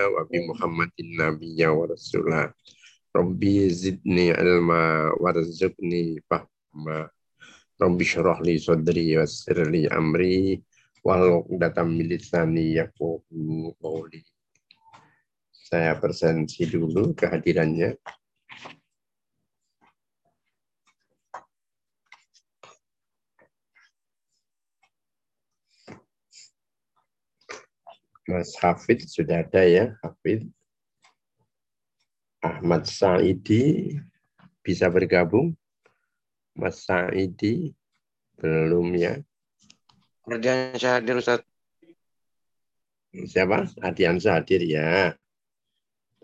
wa bi Muhammadin nabiyya wa rasulah. Rabbi zidni ilma warzuqni fahma. Rabbi syurah li sadri yassir li amri wal datam milisani yafuhu qawli. Saya presensi dulu kehadirannya. Mas Hafid sudah ada ya, Hafid. Ahmad Saidi bisa bergabung. Mas Saidi belum ya. Kerjaan hadir Ustaz. Siapa? Adiansa hadir ya.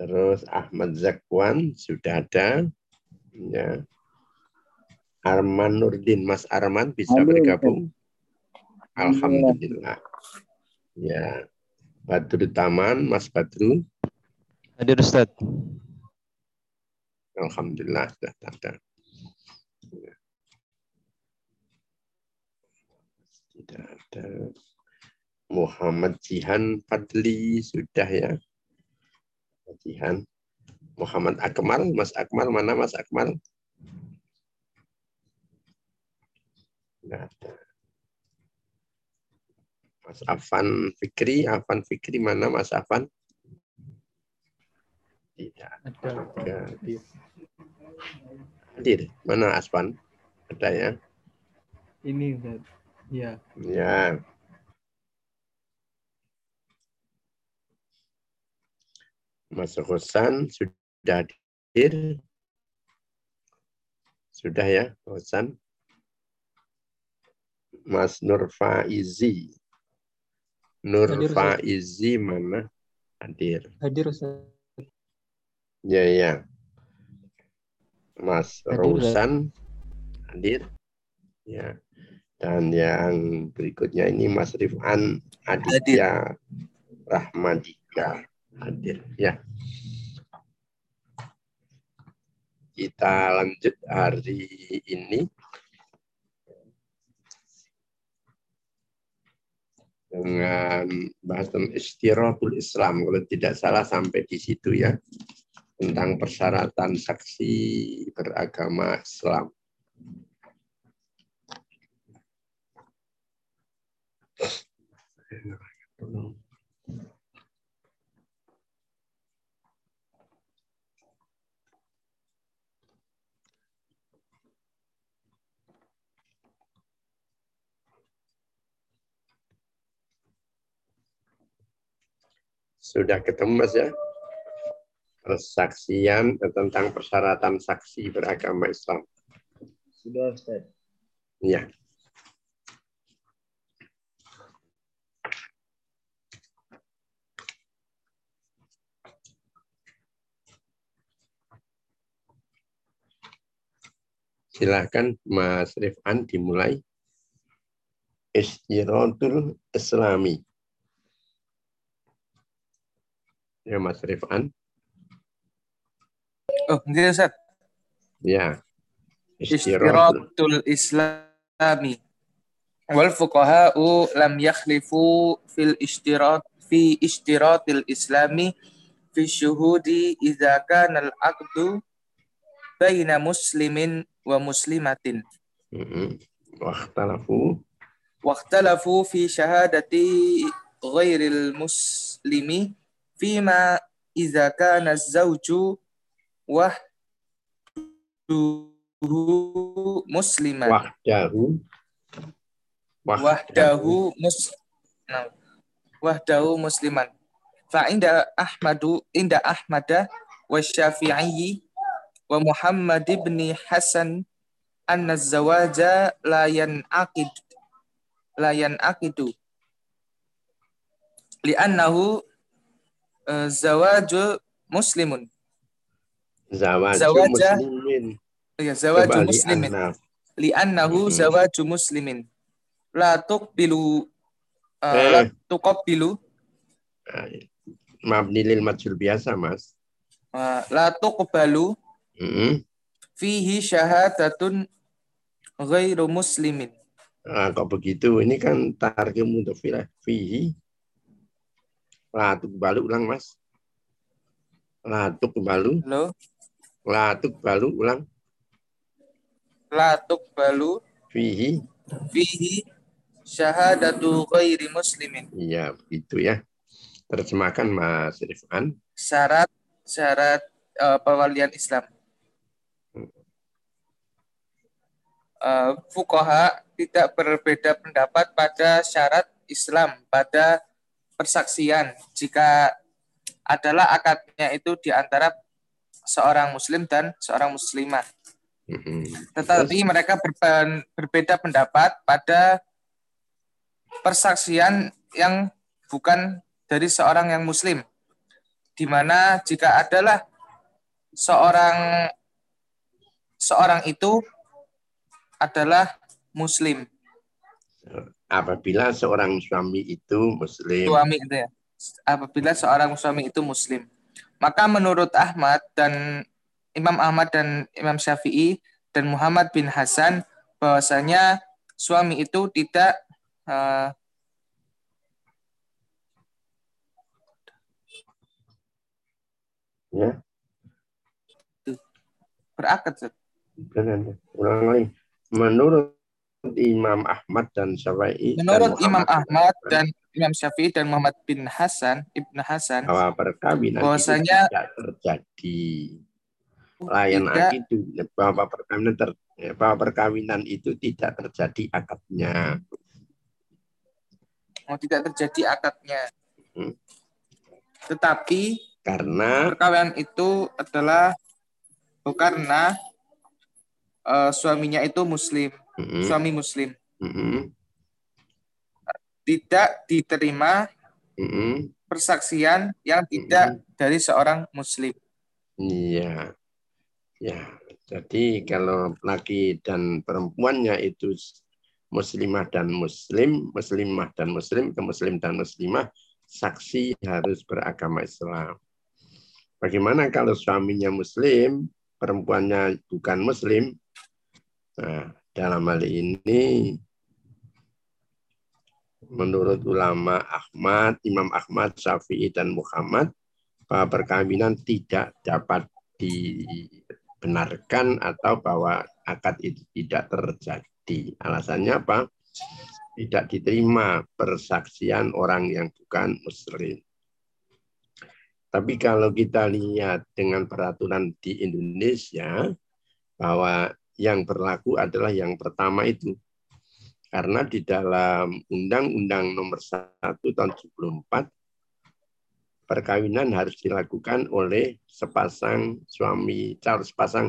Terus Ahmad Zakwan sudah ada. Ya. Arman Nurdin, Mas Arman bisa bergabung. Alhamdulillah. Ya. Badru Taman, Mas Badru. Hadir Ustaz. Alhamdulillah sudah ada. Tidak ada. Muhammad Jihan Fadli sudah ya. Jihan. Muhammad Akmal, Mas Akmal mana Mas Akmal? Tidak ada. Mas Afan Fikri, Afan Fikri mana Mas Afan? Tidak ada. Hadir. Mana Aspan? Ada ya? Ini Ustaz. Ya. Ya. Mas Hosan sudah hadir. Sudah ya, Hosan. Mas Nur Faizi. Nur Hadir. Faizi mana? Hadir. Hadir Ustaz. Ya, ya. Mas Hadir, Rousan hadir. Ya. Dan yang berikutnya ini Mas Rifan Aditya Rahmadika hadir. Ya. Kita lanjut hari ini dengan bahasan istirahatul Islam kalau tidak salah sampai di situ ya tentang persyaratan saksi beragama Islam. Sudah ketemu Mas ya? Persaksian tentang persyaratan saksi beragama Islam. Sudah Ustaz. Ya. Silakan Mas Rifan dimulai. Istirahatul Islami. Ya, Mas Rifan. Oh, enggak, ya, Ustaz. Ya. Istiratul Islami. Wal fuqaha'u lam yakhlifu fil istirat fi istiratil Islami fi syuhudi idza kana al-aqdu baina muslimin wa muslimatin. Mm-hmm. Waktalafu. Waktalafu fi syahadati ghairil muslimi fima iza kana zauju wahduhu musliman. Wahdahu. Wahdahu mus wahdahu musliman. Fa inda ahmadu inda ahmada wa syafi'i wa muhammad ibni hasan anna zawaja la yanaqid la yanaqidu. Li'annahu Eh, zawajul muslimun. Zawajul zawaja, muslimin. Ya, zawajul muslimin. Li'annahu li hmm. muslimin. La tuqbilu uh, eh. la tuqabbilu. Maaf nilil majul biasa, Mas. Uh, la tuqbalu. Hmm. Fihi syahadatun ghairu muslimin. Ah, kok begitu? Ini kan targetmu untuk fihi lah, tuh balik ulang mas Latuk balu, Halo. latuk balu ulang La tuqbalu fihi. fihi syahadatu ghairi muslimin. Iya, begitu ya. Terjemahkan Mas Rifan. Syarat syarat eh, perwalian Islam. Eh, fuqaha tidak berbeda pendapat pada syarat Islam pada persaksian jika adalah akadnya itu di antara seorang muslim dan seorang muslimah. Mm-mm. Tetapi mereka berpen- berbeda pendapat pada persaksian yang bukan dari seorang yang muslim. Di mana jika adalah seorang seorang itu adalah muslim, Apabila seorang suami itu muslim, suami itu ya. Apabila seorang suami itu muslim, maka menurut Ahmad dan Imam Ahmad dan Imam Syafi'i dan Muhammad bin Hasan bahwasanya suami itu tidak eh, ya, berakad. Benar. Ulang lagi. Menurut Imam Ahmad dan Syafi'i dan Menurut Imam Muhammad Ahmad dan Imam Syafi'i dan Muhammad bin Hasan, Ibn Hasan, bahwa perkawinan bahwasanya- itu tidak terjadi. Layan itu bahwa perkawinan ter, bahwa perkawinan itu tidak terjadi akadnya. oh, tidak terjadi akadnya. Hmm. Tetapi Karena perkawinan itu adalah oh, karena eh, suaminya itu muslim, mm, suami muslim. mm, Tidak diterima mm, persaksian yang tidak dari seorang muslim. Iya. Ya, jadi kalau laki dan perempuannya itu muslimah dan muslim, muslimah dan muslim, ke muslim dan muslimah, saksi harus beragama Islam. Bagaimana kalau suaminya muslim, perempuannya bukan muslim? Nah, dalam hal ini menurut ulama Ahmad, Imam Ahmad, Syafi'i dan Muhammad bahwa perkawinan tidak dapat dibenarkan atau bahwa akad itu tidak terjadi. Alasannya apa? Tidak diterima persaksian orang yang bukan muslim. Tapi kalau kita lihat dengan peraturan di Indonesia bahwa yang berlaku adalah yang pertama itu. Karena di dalam Undang-Undang Nomor 1 Tahun 74 perkawinan harus dilakukan oleh sepasang suami calon sepasang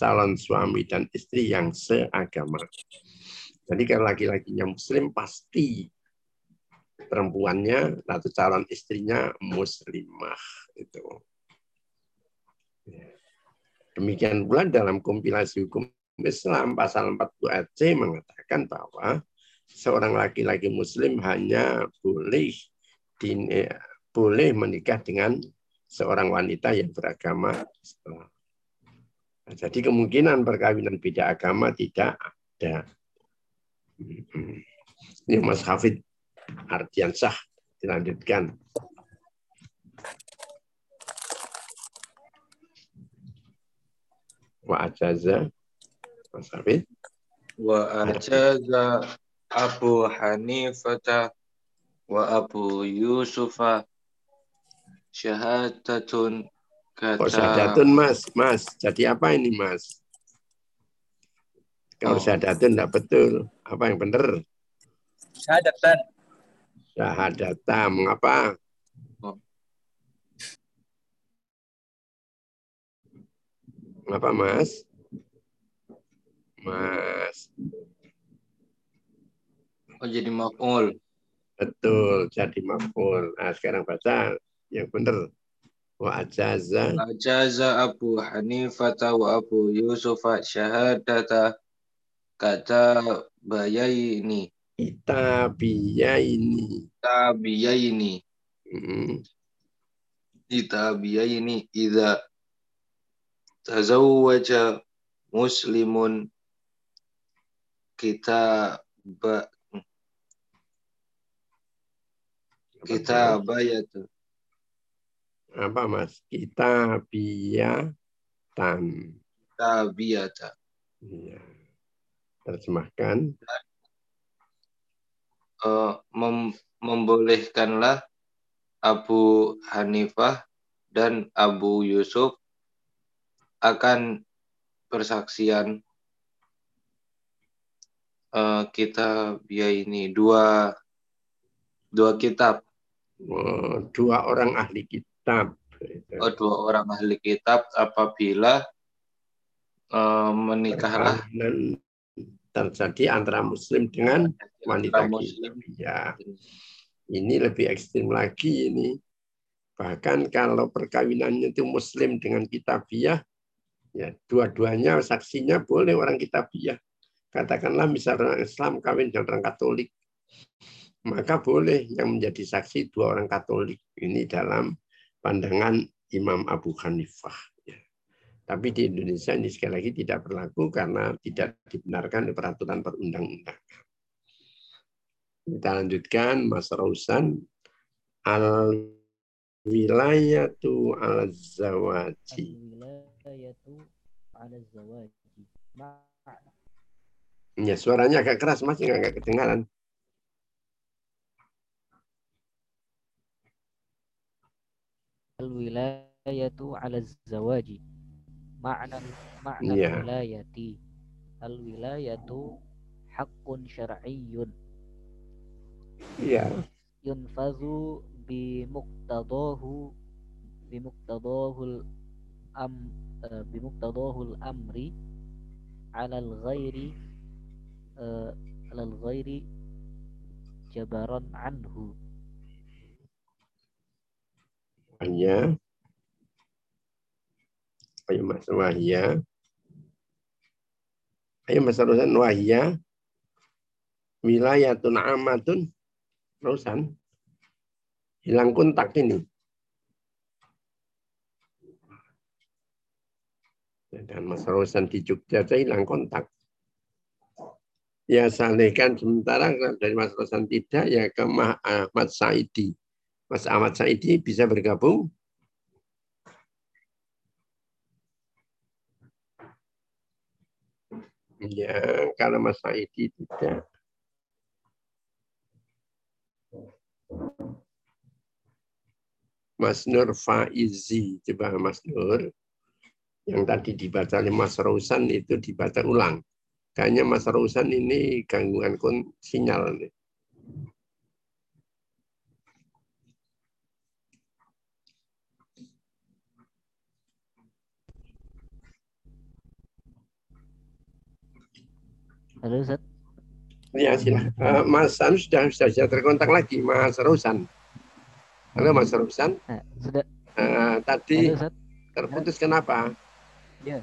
calon suami dan istri yang seagama. Jadi kalau laki-lakinya muslim pasti perempuannya atau calon istrinya muslimah itu. Demikian pula dalam kompilasi hukum Islam pasal 40 ayat C mengatakan bahwa seorang laki-laki muslim hanya boleh di, boleh menikah dengan seorang wanita yang beragama Islam. Nah, jadi kemungkinan perkawinan beda agama tidak ada. Ini Mas Hafid Ardiansyah dilanjutkan. Wa ajaza Mas Hafid. Wa ajaza Abu Hanifata wa Abu Yusufa syahadatun Kok kata syahadatun Mas? Mas, jadi apa ini Mas? Kalau Oh. syahadatun tidak betul. Apa yang benar? Syahadatan. Syahadata. Mengapa? Oh. Mengapa Mas? Mas, oh jadi maf'ul. betul. Jadi maful. Nah, sekarang baca yang benar. Wa ajaza Ajaza Abu Hanifata wa Abu Yusufa syahadata kata bayaini itabiyaini. tabiyaini Hmm. itabiyaini idza tazawwaja muslimun kita ba, kita bayat apa Mas? Kita biatan. tabiyata. Iya. Terjemahkan. Eh, mem- membolehkanlah Abu Hanifah dan Abu Yusuf akan persaksian eh, kita ya ini dua dua kitab. Oh, dua orang ahli kitab. oh, dua orang ahli kitab apabila eh, menikahlah. Perkawinan terjadi antara muslim dengan wanita muslim. Ya. Ini lebih ekstrim lagi ini. Bahkan kalau perkawinannya itu muslim dengan kitabiah ya dua-duanya saksinya boleh orang kitabiah katakanlah misalnya orang Islam kawin dengan orang Katolik maka boleh yang menjadi saksi dua orang Katolik ini dalam pandangan Imam Abu Hanifah ya. Tapi di Indonesia ini sekali lagi tidak berlaku karena tidak dibenarkan oleh peraturan perundang-undangan. Kita lanjutkan Mas Rausan al wilayatu al zawaji. Zawaji. Ma- Ya, suaranya agak keras Mas, nggak agak kedengaran. Al-wilayatu ala zawaji. Ma'na ma'na Iya. al-wilayati. Al-wilayatu haqqun syar'iyyun Iya. yunfazu bimuqtadahu bimuqtadahul am eh, bimuqtadahul amri ala al-ghairi eh, ala al-ghairi jabaran anhu Wahya. Ayo Mas Wahya. Ayo Mas Rosan Wahya. Wilayatun amatun. Rosan. Hilang kontak ini. Dan Mas Rosan di Jogja saya hilang kontak. Ya saya alihkan sementara dari Mas Rosan tidak ya ke Mas Ahmad Saidi. Mas Ahmad Saidi bisa bergabung? Ya, kalau Mas Saidi tidak. Mas Nur Faizi, coba Mas Nur. Yang tadi dibaca oleh Mas Rausan itu dibaca ulang. Kayaknya Mas Rausan ini gangguan kon- sinyal. nih. Halo Ustaz Ya, silah. Eh, Mas Anu sudah, sudah, sudah terkontak lagi, Mas Rausan. Halo Mas Rausan. nah, sudah Eh, tadi halo terputus kenapa? ya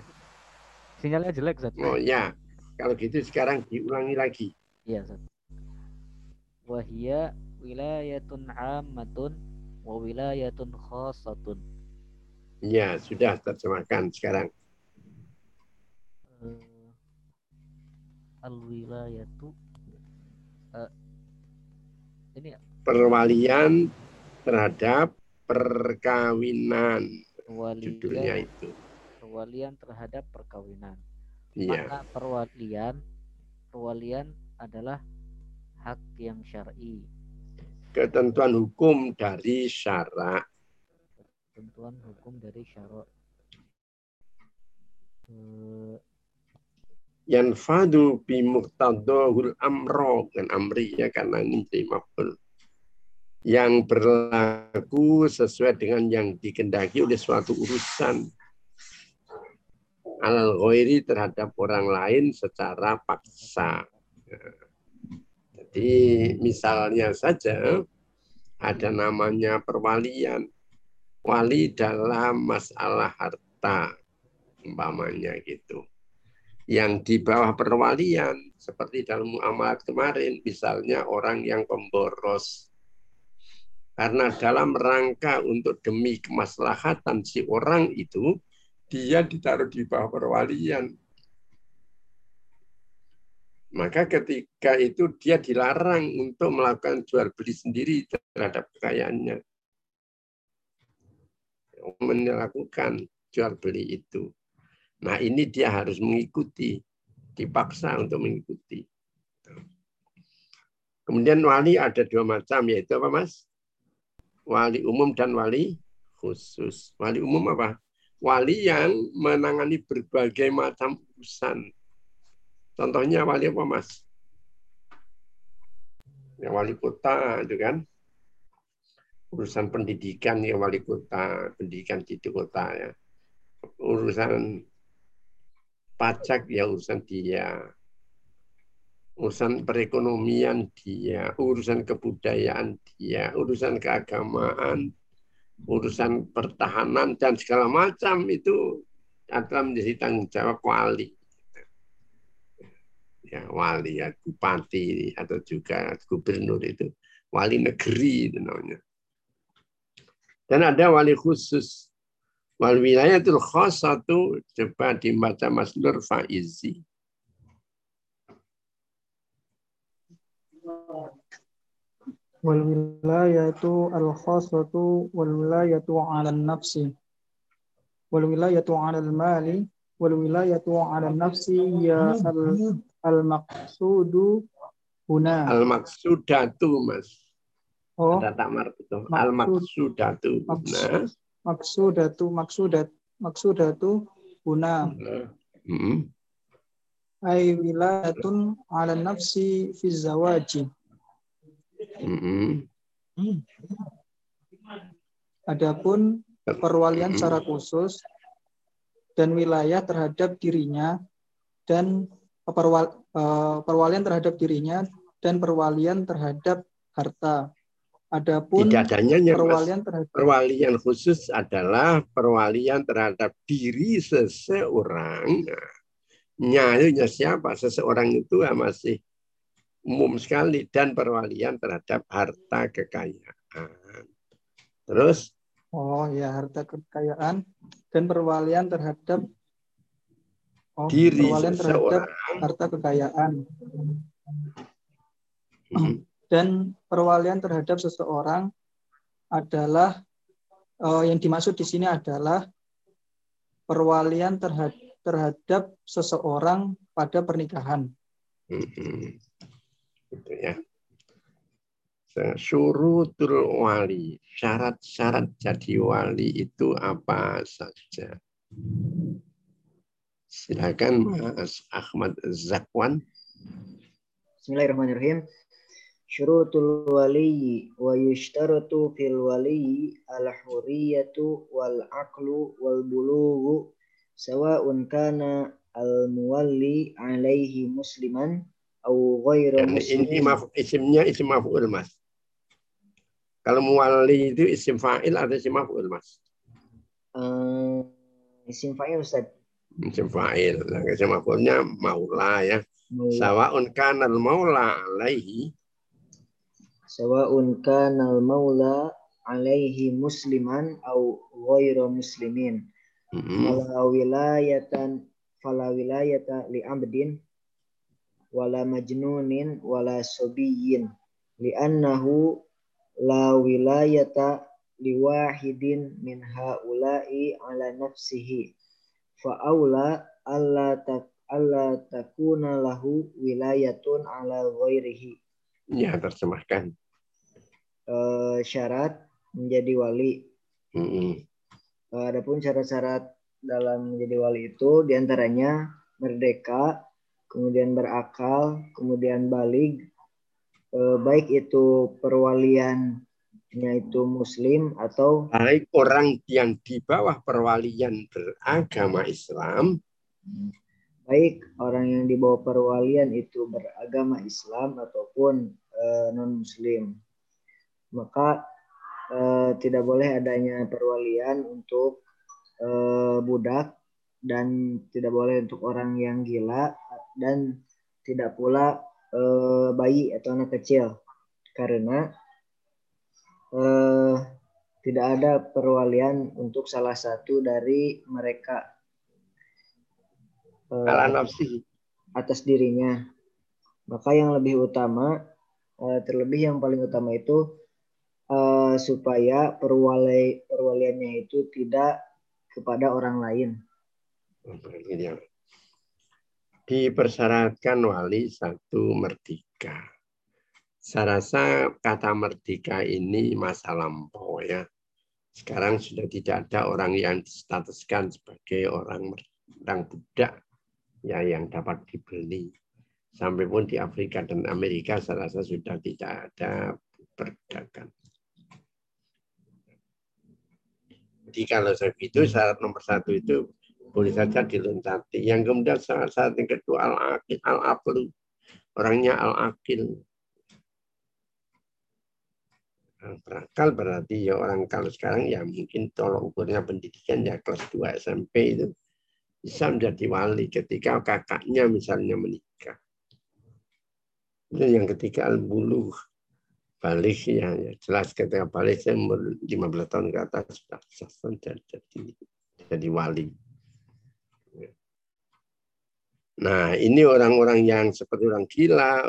sinyalnya jelek Ustaz Oh ya, kalau gitu sekarang diulangi lagi. Iya, Ustaz. Wahia wilayatun ammatun wa wilayatun khassatun. Ya, sudah terjemahkan sekarang. Eh, Al-wilayatu eh, ini ya, Perwalian terhadap perkawinan judulnya walian itu. perwalian terhadap perkawinan. Iya, Maka perwalian perwalian adalah hak yang syar'i, ketentuan hukum dari syarak. ketentuan hukum dari syara. Eh, Yanfadu bi muqtadahul amro dan amri ya karena ini maf'ul. Yang berlaku sesuai dengan yang dikendaki oleh suatu urusan alal ghairi terhadap orang lain secara paksa. Jadi misalnya saja ada namanya perwalian. Wali dalam masalah harta umpamanya gitu. Yang di bawah perwalian seperti dalam muamalat kemarin misalnya orang yang pemboros karena dalam rangka untuk demi kemaslahatan si orang itu dia ditaruh di bawah perwalian maka ketika itu dia dilarang untuk melakukan jual beli sendiri terhadap kekayaannya. melakukan jual beli itu. Nah ini dia harus mengikuti, dipaksa untuk mengikuti. Kemudian wali ada dua macam, yaitu apa mas? Wali umum dan wali khusus. Wali umum apa? Wali yang menangani berbagai macam urusan. Contohnya wali apa mas? Ya, wali kota itu kan. Urusan pendidikan ya wali kota, pendidikan di kota ya. Urusan pajak ya urusan dia urusan perekonomian dia, urusan kebudayaan dia, urusan keagamaan, urusan pertahanan dan segala macam itu adalah menjadi tanggung jawab wali. Ya, wali ya, bupati atau juga gubernur itu wali negeri itu namanya. Dan ada wali khusus. Wal wilayatul khasatu coba dibaca Mas Nur Faizi. wal wilayatu al khasatu wal wilayatu ala nafsi. Wal wilayatu ala al mali wal wilayatu ala nafsi ya al al maqsudu huna. Al maqsudatu mas. Oh. Ada tamar itu? Al maqsudatu maksud, maksudatu maksudat maksudatu huna. Hmm. ay wilayatun ala nafsi fi zawaji. Hmm. adapun perwalian secara khusus dan wilayah terhadap dirinya dan perwal, eh, perwalian terhadap dirinya dan perwalian terhadap harta. Adapun Tidak adanya Mas. perwalian terhadap Perwalian khusus adalah perwalian terhadap diri seseorang. Nah, Nyayunya siapa? Seseorang itu ya masih umum sekali dan perwalian terhadap harta kekayaan. Terus oh ya harta kekayaan dan perwalian terhadap oh, diri perwalian terhadap seseorang. harta kekayaan Hmm. dan perwalian terhadap seseorang adalah eh, yang dimaksud di sini adalah perwalian terhadap terhadap seseorang pada pernikahan. Hmm. Gitu ya. Syurutul wali, syarat-syarat jadi wali itu apa saja? Silakan Mas Ahmad Zakwan. Bismillahirrahmanirrahim. Syurutul wali wa yushtaratu fil wali al huriyatu wal aqlu wal bulughu sawa'un kana al muwalli alaihi musliman au ghairu ini maf, isimnya isim maf'ul mas. Kalau muwali itu isim fa'il atau isim maf'ul mas? Eh, isim fa'il Ustaz. Isim fa'il. Nah, isim maf'ulnya maula ya. Maula. Sawa'un kana al-maula alaihi Sawa'un kana al maula alaihi musliman au ghairu muslimin. Hmm. Fala wilayatan fala wilayata li abdin wala majnunin wala sobiyyin li'annahu la wilayata li wahidin min haula'i ala nafsihi fa aula alla tak alla takuna lahu wilayatun ala ghairihi Ya, terjemahkan. Eh, syarat menjadi wali Hmm. Eh, Adapun syarat-syarat dalam menjadi wali itu di antaranya merdeka, kemudian berakal, kemudian balik, eh, baik itu perwaliannya itu muslim atau Baik orang yang di bawah perwalian beragama Islam baik orang yang di bawah perwalian itu beragama Islam ataupun non muslim. Maka eh, tidak boleh adanya perwalian untuk eh, budak dan tidak boleh untuk orang yang gila dan tidak pula eh, bayi atau anak kecil karena eh, tidak ada perwalian untuk salah satu dari mereka eh, nafsi. atas dirinya. Maka yang lebih utama, eh, terlebih yang paling utama itu eh, supaya perwali perwaliannya itu tidak kepada orang lain. Dipersyaratkan wali satu merdeka. Saya rasa kata merdeka ini masa lampau ya. Sekarang sudah tidak ada orang yang distatuskan sebagai orang orang budak ya yang dapat dibeli. Sampai pun di Afrika dan Amerika saya rasa sudah tidak ada perdagangan. Jadi kalau saya itu syarat nomor satu itu boleh saja diloncati. Yang kemudian syarat, syarat yang kedua al-akil, al-aqlu. Orangnya al-akil. Berakal berarti ya orang kalau sekarang ya mungkin tolong ukurnya pendidikan ya kelas 2 SMP itu bisa menjadi wali ketika kakaknya misalnya menikah. Itu yang ketiga al-buluh balik ya, ya jelas ketika balik saya umur 15 tahun ke atas sudah sah jadi, jadi wali. Nah, ini orang-orang yang seperti orang gila,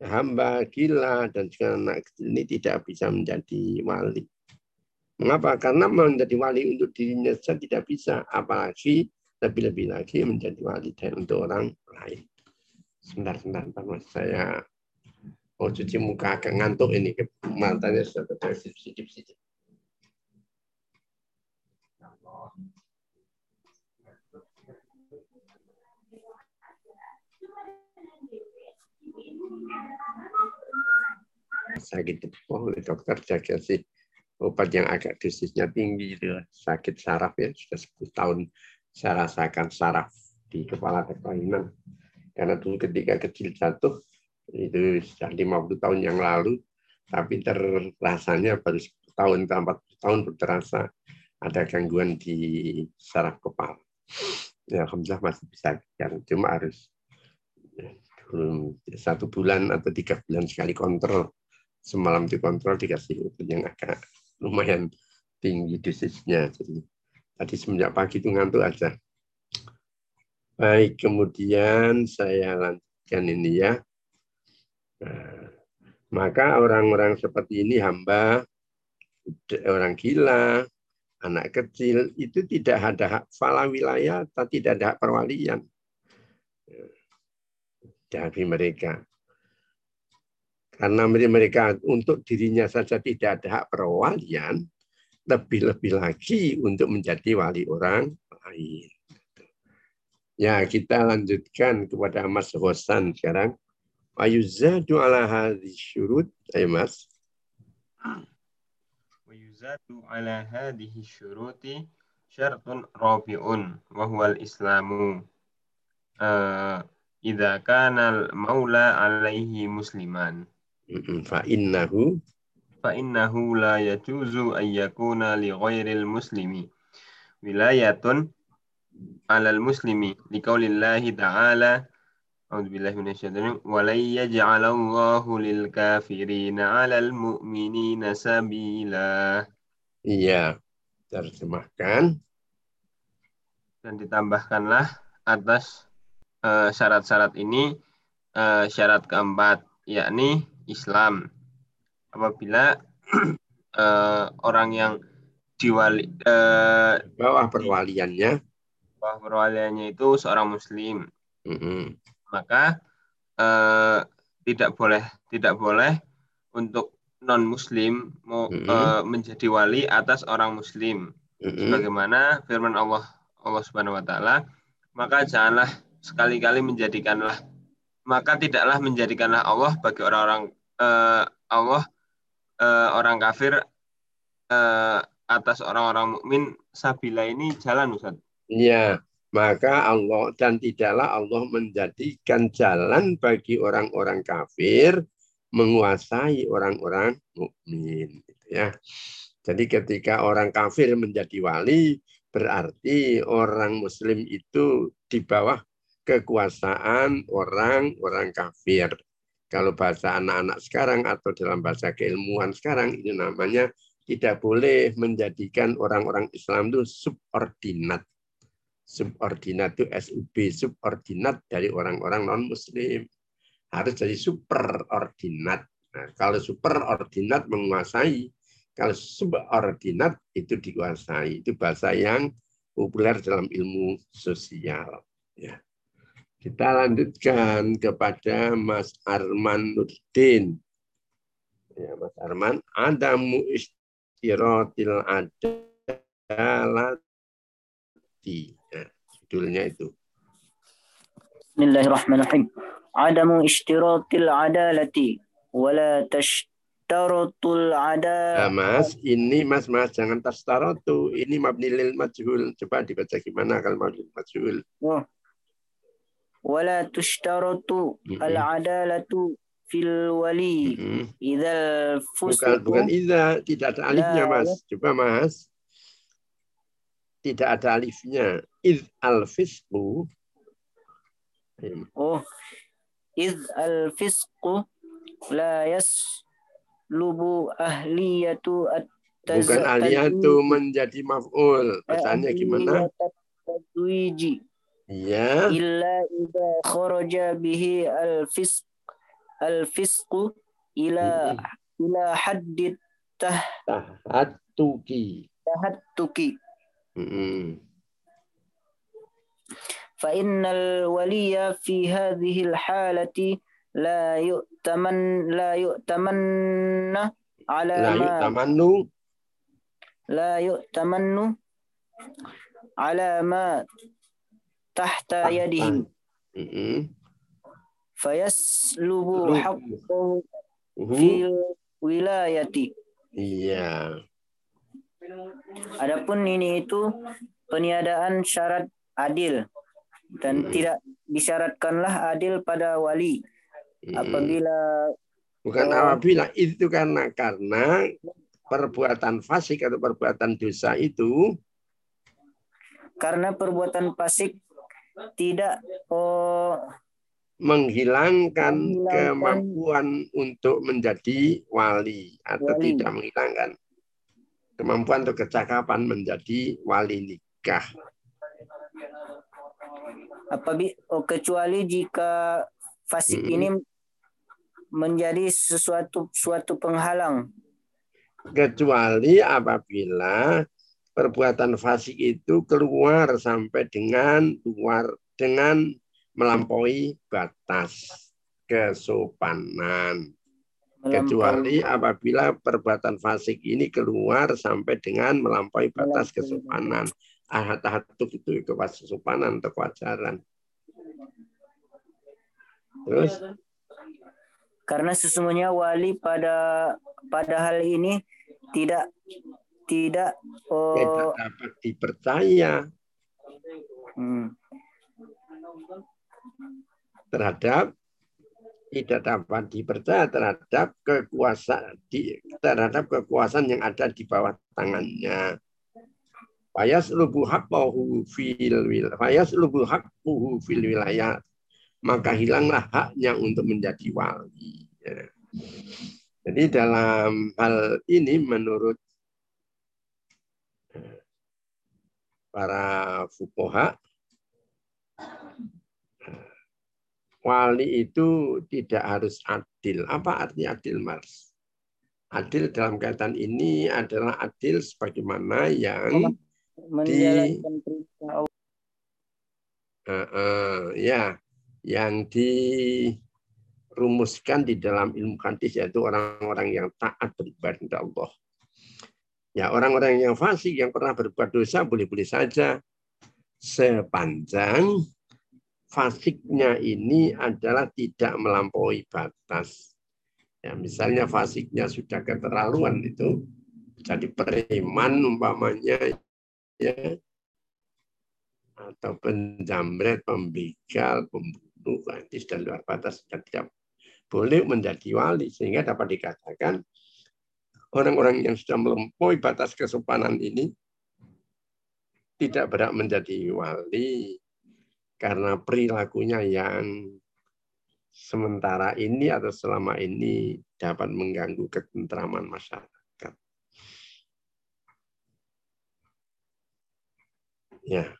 hamba gila, dan juga anak kecil ini tidak bisa menjadi wali. Mengapa? Karena menjadi wali untuk dirinya saja tidak bisa, apalagi lebih-lebih lagi menjadi wali dan untuk orang lain. Sebentar, sebentar, Mas. Saya mau cuci muka agak ngantuk ini. Matanya sudah tersedip-sedip. Sakit oh dokter jaga sih obat yang agak dosisnya tinggi itu sakit saraf ya sudah 10 tahun saya rasakan saraf di kepala kelainan karena dulu ketika kecil jatuh itu sudah 50 tahun yang lalu tapi terasanya baru 10 tahun 40 tahun terasa ada gangguan di saraf kepala. Ya alhamdulillah masih bisa cuma harus satu bulan atau tiga bulan sekali kontrol. Semalam dikontrol dikasih obat yang agak lumayan tinggi dosisnya. Jadi tadi semenjak pagi itu ngantuk aja. Baik, kemudian saya lanjutkan ini ya. Nah, maka orang-orang seperti ini hamba, orang gila, anak kecil, itu tidak ada hak fala wilayah, tidak ada hak perwalian dari mereka. Karena mereka untuk dirinya saja tidak ada hak perwalian, lebih-lebih lagi untuk menjadi wali orang lain. Ya, kita lanjutkan kepada Mas Hosan sekarang. Ayuzadu ala hadhi syurut. Ayo Mas. Ayuzadu ala hadhihi syuruti syartun rabi'un wa huwa al-islamu. Uh, idza kana maula alaihi musliman. Fa innahu? Fa innahu la yajuzu an yakuna li ghairil muslimi. Wilayatun alal muslimi. Liqaulillahi ta'ala. A'udzu billahi minasyaitonir wa la yaj'alallahu lil kafirina 'alal mu'minina sabila. Iya, terjemahkan. Dan ditambahkanlah atas syarat-syarat ini uh, syarat keempat yakni Islam. Apabila uh, orang yang diwali uh, bawah perwaliannya bawah perwaliannya itu seorang muslim. Mm -hmm. Maka uh, tidak boleh tidak boleh untuk non muslim mau mm -hmm. uh, menjadi wali atas orang muslim. Mm -hmm. Sebagaimana firman Allah Allah Subhanahu wa taala, maka janganlah sekali-kali menjadikanlah maka tidaklah menjadikanlah Allah bagi orang-orang uh, Allah uh, orang kafir uh, atas orang-orang mukmin sabila ini jalan Ustaz. Iya, maka Allah dan tidaklah Allah menjadikan jalan bagi orang-orang kafir menguasai orang-orang mukmin gitu ya. Jadi ketika orang kafir menjadi wali berarti orang muslim itu di bawah kekuasaan orang-orang kafir. Kalau bahasa anak-anak sekarang atau dalam bahasa keilmuan sekarang ini namanya tidak boleh menjadikan orang-orang Islam itu subordinat. Subordinat itu SUB, subordinat dari orang-orang non-muslim. Harus jadi superordinat. Nah, kalau superordinat menguasai, kalau subordinat itu dikuasai. Itu bahasa yang populer dalam ilmu sosial. Ya. Kita lanjutkan kepada Mas Arman Nurdin. Ya, Mas Arman, adamu istiratil adalati. Ya, judulnya itu. Bismillahirrahmanirrahim. Adamu istiratil adalati wala tashtarotul ada. Nah, mas, ini mas mas jangan tastarotu. Ini mabni lil majhul. Coba dibaca gimana kalau mabni lil majhul. Oh. Wala tushtarotu al adalatu fil wali. Idzal Bukan bukan idza, tidak ada alifnya mas. Coba mas. Tidak ada alifnya. Id al fisqu Oh, id al fisqu la yaslubu ahliyatu at Bukan aliyatu menjadi maf'ul. Bacanya gimana? Tadwiji. yeah. إلا إذا خرج به الفسق الفسق إلى mm. إلى حد التهتك تهتكي فإن الولي في هذه الحالة لا يؤتمن لا يؤتمن على لا ما يؤتمن لا يؤتمن على ما tahta yadihim. fayas lubu fil wilayati. Iya. Adapun ini itu peniadaan syarat adil dan hmm. tidak disyaratkanlah adil pada wali hmm. apabila bukan oh. apabila itu karena karena perbuatan fasik atau perbuatan dosa itu karena perbuatan fasik tidak oh, menghilangkan Menghilangkan- kemampuan untuk menjadi wali atau Wali. tidak menghilangkan kemampuan atau kecakapan menjadi wali nikah. apabila oh, kecuali jika fasik Mm-mm. ini menjadi sesuatu suatu penghalang Kecuali apabila perbuatan fasik itu keluar sampai dengan luar dengan melampaui batas kesopanan. Kecuali apabila perbuatan fasik ini keluar sampai dengan melampaui batas kesopanan. Ahat-ahat itu kesopanan atau kewajaran. Terus karena sesungguhnya wali pada pada hal ini tidak tidak oh, tidak dapat dipercaya hmm, terhadap tidak dapat dipercaya terhadap kekuasaan di, terhadap kekuasaan yang ada di bawah tangannya. Fayas lubu haqqahu fil wil fayas lubu haqquhu fil wilayah maka hilanglah haknya untuk menjadi wali. Ya. Jadi dalam hal ini menurut para fukoha wali itu tidak harus adil. Apa arti adil, Mars? Adil dalam kaitan ini adalah adil sebagaimana yang menjalankan perintah Allah. eh, eh, ya yang dirumuskan di dalam ilmu hadis yaitu orang-orang yang taat beribadah kepada Allah. Ya, orang-orang yang fasik yang pernah berbuat dosa boleh-boleh saja sepanjang fasiknya ini adalah tidak melampaui batas. Ya, misalnya fasiknya sudah keterlaluan itu jadi preman umpamanya ya atau penjamret, pembegal, pembunuh, etis dan luar batas dan tidak boleh menjadi wali sehingga dapat dikatakan orang-orang yang sudah melampaui batas kesopanan ini tidak berhak menjadi wali karena perilakunya yang sementara ini atau selama ini dapat mengganggu ketentraman masyarakat. Ya.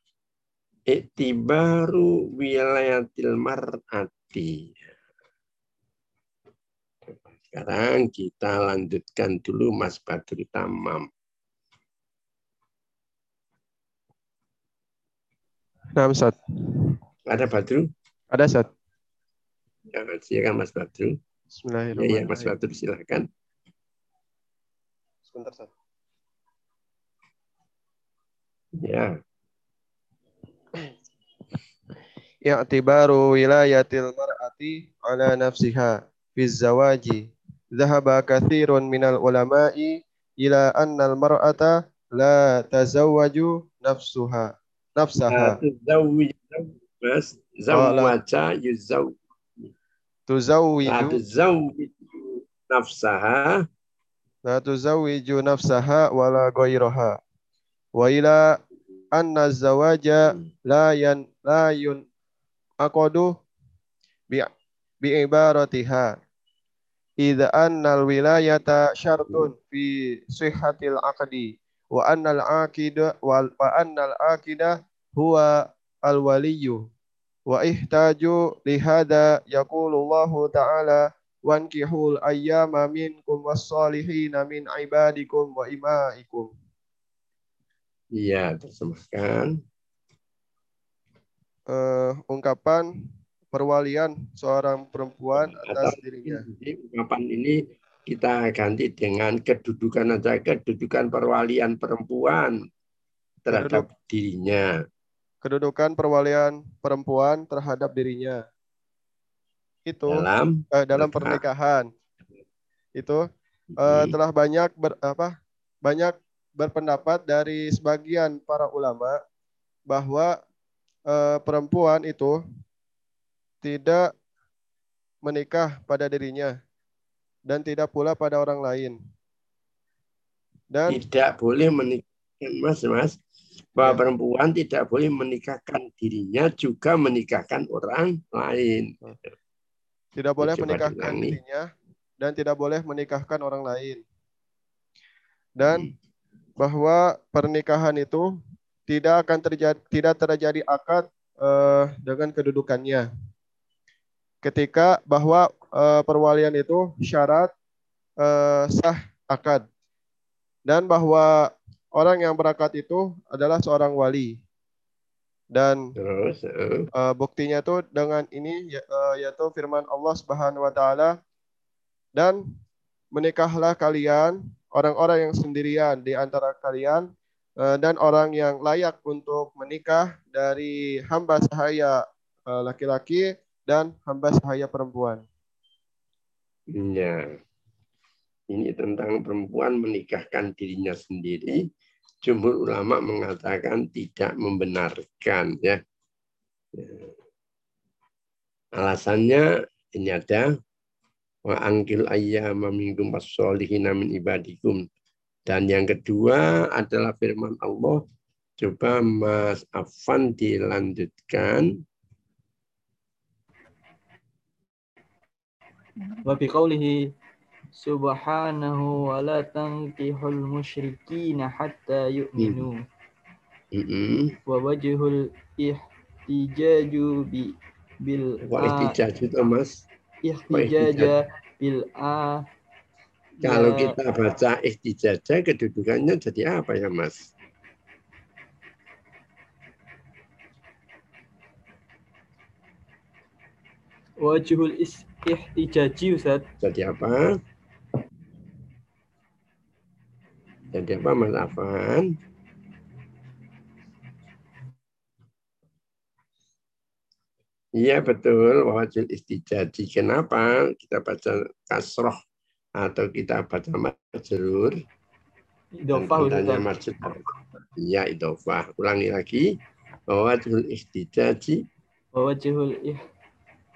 Iktibaru wilayatil mar'ati. Sekarang kita lanjutkan dulu Mas Badru Tamam. Nah, Ustaz. Ada Badru? Ada, Ustaz. Ya, silakan Mas Badru. Bismillahirrahmanirrahim. Ya, ya Mas Badru silakan. Sebentar, Ustaz. Ya. I'tibaru wilayatil mar'ati ala nafsiha fi zawaji. Dhahaba kathirun minal ulama'i ila anna al-mar'ata la tazawwaju nafsuha nafsaha. Zawwaja yuzaw. La Tuzawwiju tuzawwiju nafsaha la tuzawwiju nafsaha wala ghairaha. Wa ila anna zawaja la yan la yun aqadu bi bi ibaratiha idza anna al wilayata syartun fi sihhatil aqdi wa anna al aqida wal wa anna al aqida huwa al waliyyu wa ihtaju li hada yaqulu Allah ta'ala wankihul ayyama minkum was-salihina min ibadikum wa imaikum Iya, terjemahkan. eh, ungkapan perwalian seorang perempuan atas Atau dirinya. Jadi ungkapan ini kita ganti dengan kedudukan aja kedudukan perwalian perempuan terhadap dirinya. Kedudukan perwalian perempuan terhadap dirinya. Itu Dalam eh, dalam pernikahan. pernikahan. Itu eh, Hmm. telah banyak ber, apa? Banyak berpendapat dari sebagian para ulama bahwa eh, perempuan itu tidak menikah pada dirinya dan tidak pula pada orang lain. Dan tidak boleh menikahkan mas mas bahwa Ya. perempuan tidak boleh menikahkan dirinya juga menikahkan orang lain. tidak boleh Coba menikahkan diulangi. dirinya dan tidak boleh menikahkan orang lain. Dan bahwa pernikahan itu tidak akan terjadi tidak terjadi akad eh, dengan kedudukannya. Ketika bahwa eh, perwalian itu syarat eh, sah akad. Dan bahwa orang yang berakad itu adalah seorang wali. Dan Terus Eh, buktinya tuh dengan ini eh, yaitu firman Allah Subhanahu wa taala. Dan menikahlah kalian orang-orang yang sendirian di antara kalian dan orang yang layak untuk menikah dari hamba sahaya laki-laki dan hamba sahaya perempuan. ya. Ini tentang perempuan menikahkan dirinya sendiri. Jumhur ulama mengatakan tidak membenarkan ya. Ya. Alasannya ini ada wa angkil ayyama minkum as-solihina min ibadikum. Dan yang kedua adalah firman Allah. Coba Mas Afan dilanjutkan. Wa biqaulihi subhanahu wa la tankihul musyrikina hatta yu'minu Mm-mm. wa wajhul ihtijaju bi bil Kok a ihtijaj itu Mas? ihtijaja bil a Kalau ya kita baca ihtijaja kedudukannya jadi apa ya Mas? wajhul is ihtijaji Ustaz Jadi apa? Jadi apa Mas Afan? Iya betul, wajib istijaji. Kenapa kita baca kasroh atau kita baca majrur? idofah. Iya idofah. Ulangi lagi. Wajib istijaji. wa wajhul ih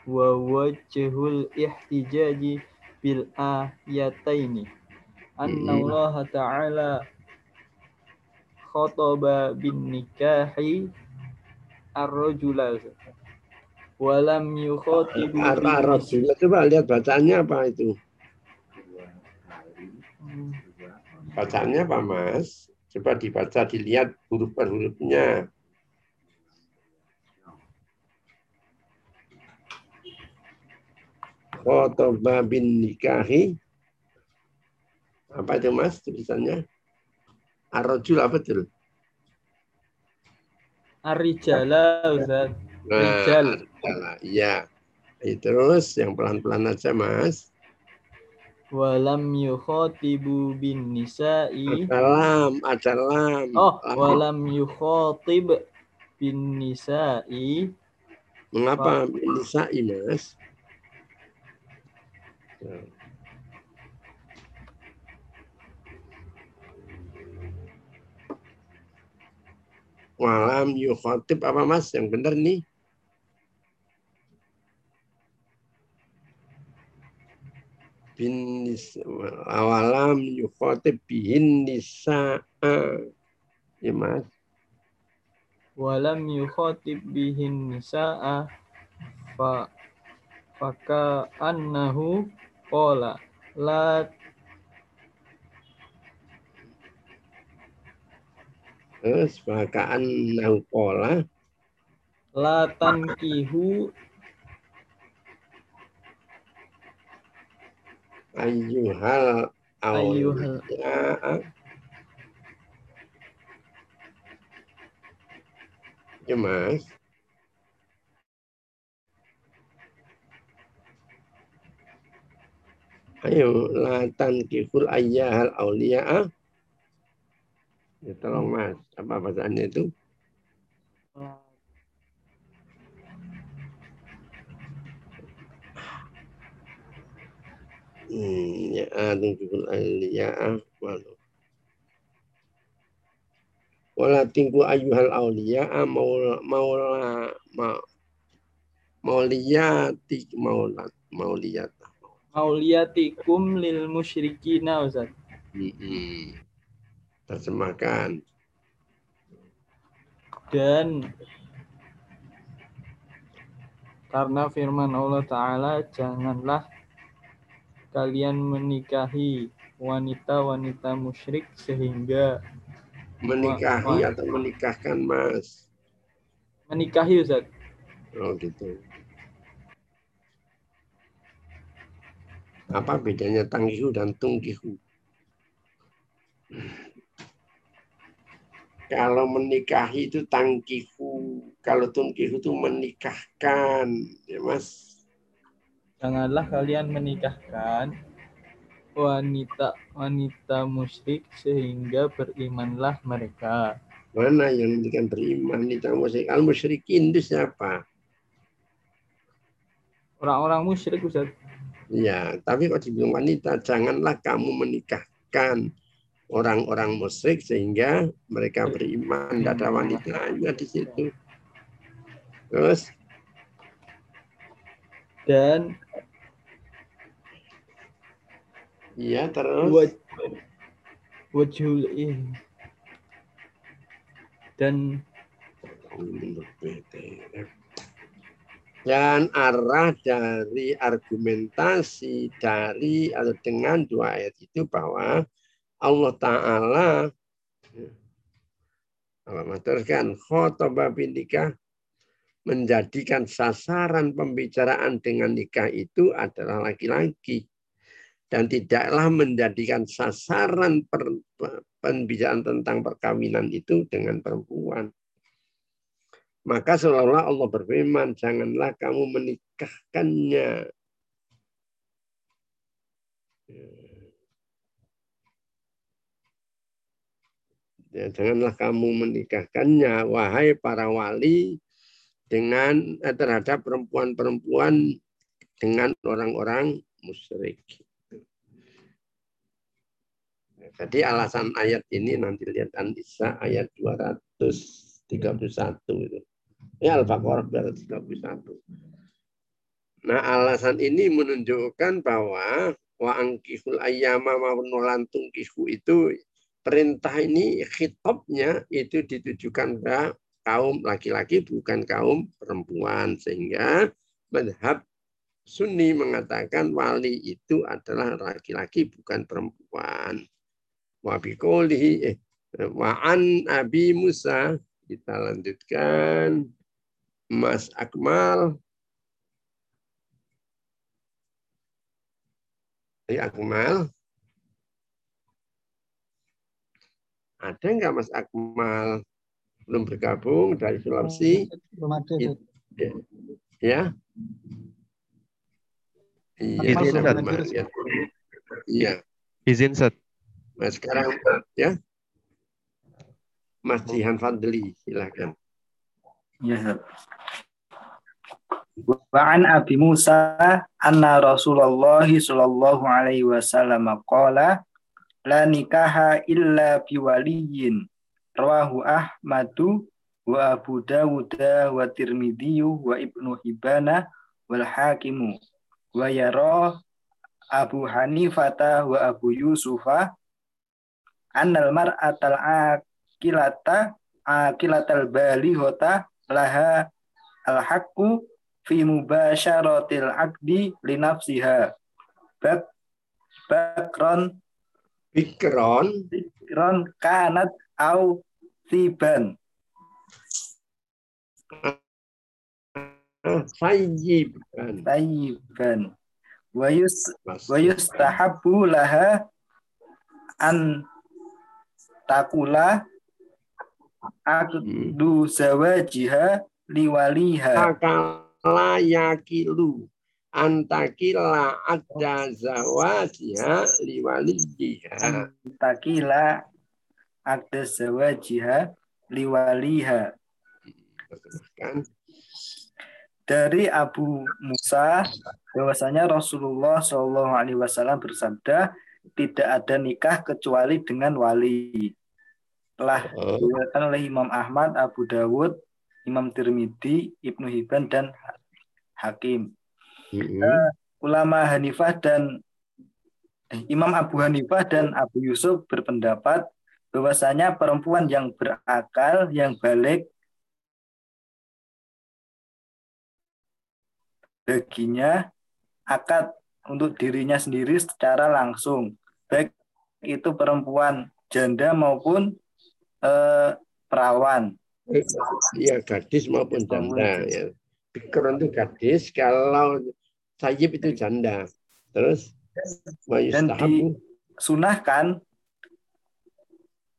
wa wajhul ihtijaji bil ayataini anna. Allah ta'ala khataba bin nikahi ar-rajula wa lam yukhatibu bin Ar-Rasul. Coba lihat bacaannya apa itu? Bacaannya apa Mas? Coba dibaca, dilihat huruf per hurufnya. Khotoba bin nikahi. Apa itu mas tulisannya? Arrojul apa tuh? Arijala Ustaz. Nah, Rijal. adalah, iya. Terus yang pelan-pelan aja mas. Walam yukhatibu bin nisa'i. Ajalam, ajalam. Oh, walam yukhatib bin nisa'i. Mengapa nisa'i mas? Walam yukhotib apa mas? Yang benar nih. Bin nisa, awalam yukhotib bihin nisa. Ya mas. Walam yukhatib bihin nisa'a. Fa faka annahu qala la Terus bakaan naukola. la tankihu Ayyuhal Ayyuhal- awliya. Ya mas. Ayo, latan kiful ayyahal awliya. Ya, tolong mas, apa bacaannya itu? Hmm, ya, latan kiful awliya. Walau. Wala tingku ayyuhal awliya maula maula ma mauliyati maulat mauliyat. Mauliyatikum lil musyrikina Ustaz. Hmm. Terjemahkan. Dan karena firman Allah Ta'ala, janganlah kalian menikahi wanita-wanita musyrik sehingga Menikahi atau menikahkan mas. menikahi Ustaz. Oh gitu. Apa bedanya tangkihu dan tungkihu? Kalau menikahi itu tangkihu, kalau tungkihu itu menikahkan, ya mas. Janganlah kalian menikahkan wanita wanita musyrik sehingga berimanlah mereka. Mana yang menjadikan beriman ini musyrik? Al musyrikin itu siapa? Orang-orang musyrik Ustaz. Ya, tapi kalau dibilang wanita, janganlah kamu menikahkan orang-orang musyrik sehingga mereka beriman. Tidak ada wanitanya di situ. Terus, Dan iya terus. waj wajhul ih dan Dan arah dari argumentasi dari atau dengan dua ayat itu bahwa Allah Ta'ala Allah maturkan bin nikah menjadikan sasaran pembicaraan dengan nikah itu adalah laki-laki dan tidaklah menjadikan sasaran per- pembicaraan tentang perkawinan itu dengan perempuan. Maka seolah-olah Allah berfirman, janganlah kamu menikahkannya. Ya, janganlah kamu menikahkannya, wahai para wali, dengan eh, terhadap perempuan-perempuan dengan orang-orang musyrik. Jadi alasan ayat ini nanti lihat An-Nisa ayat 231 itu. Ya Al-Baqarah 231. Nah, alasan ini menunjukkan bahwa wa angkihul ayyama maupun lantung kihu itu perintah ini khitabnya itu ditujukan ke kaum laki-laki bukan kaum perempuan sehingga madhab Sunni mengatakan wali itu adalah laki-laki bukan perempuan. Wa biqoulihi eh, wa an Abi Musa kita lanjutkan Mas Akmal Ayo Akmal. Ada nggak Mas Akmal? Belum bergabung dari Sulawesi? Belum ada. Ustaz. Ya? Iya, Izin, ya. Iya. Izin Ustaz. Nah, sekarang ya. Mas Jihan Fadli, silakan. Ya. Wa an Abi Musa anna Rasulullah sallallahu alaihi wasallam qala la nikaha illa biwaliyin rawahu Ahmadu wa Abu Dawud wa Tirmidzi wa Ibnu Hibana wal Hakimu wa yara Abu Hanifata wa Abu Yusufa annal mar'atal akilata akilatal balighata laha al haqqu fi mubasyaratil aqdi li nafsiha. Bak bakron Bikron. bakron kanat au tiban Sayyiban. tayyiban. Wa yus wa yustahabbu laha an takula aqdu zawajiha liwaliha Akala yakilu antakila ada zawajiha liwalijiha. takila aqdu zawajiha liwaliha Kan? dari Abu Musa bahwasanya Rasulullah Shallallahu Alaihi Wasallam bersabda tidak ada nikah kecuali dengan wali telah Oh. diriwayatkan oleh Imam Ahmad, Abu Dawud, Imam Tirmidzi, Ibnu Hibban dan Hakim. Eh, ulama Hanifah dan eh, Imam Abu Hanifah dan Abu Yusuf berpendapat bahwasanya perempuan yang berakal, yang balik baginya akad untuk dirinya sendiri secara langsung, baik itu perempuan janda maupun eh, perawan. Iya gadis maupun janda ya. Bikron itu gadis, kalau sayyib itu janda. Terus Dan disunahkan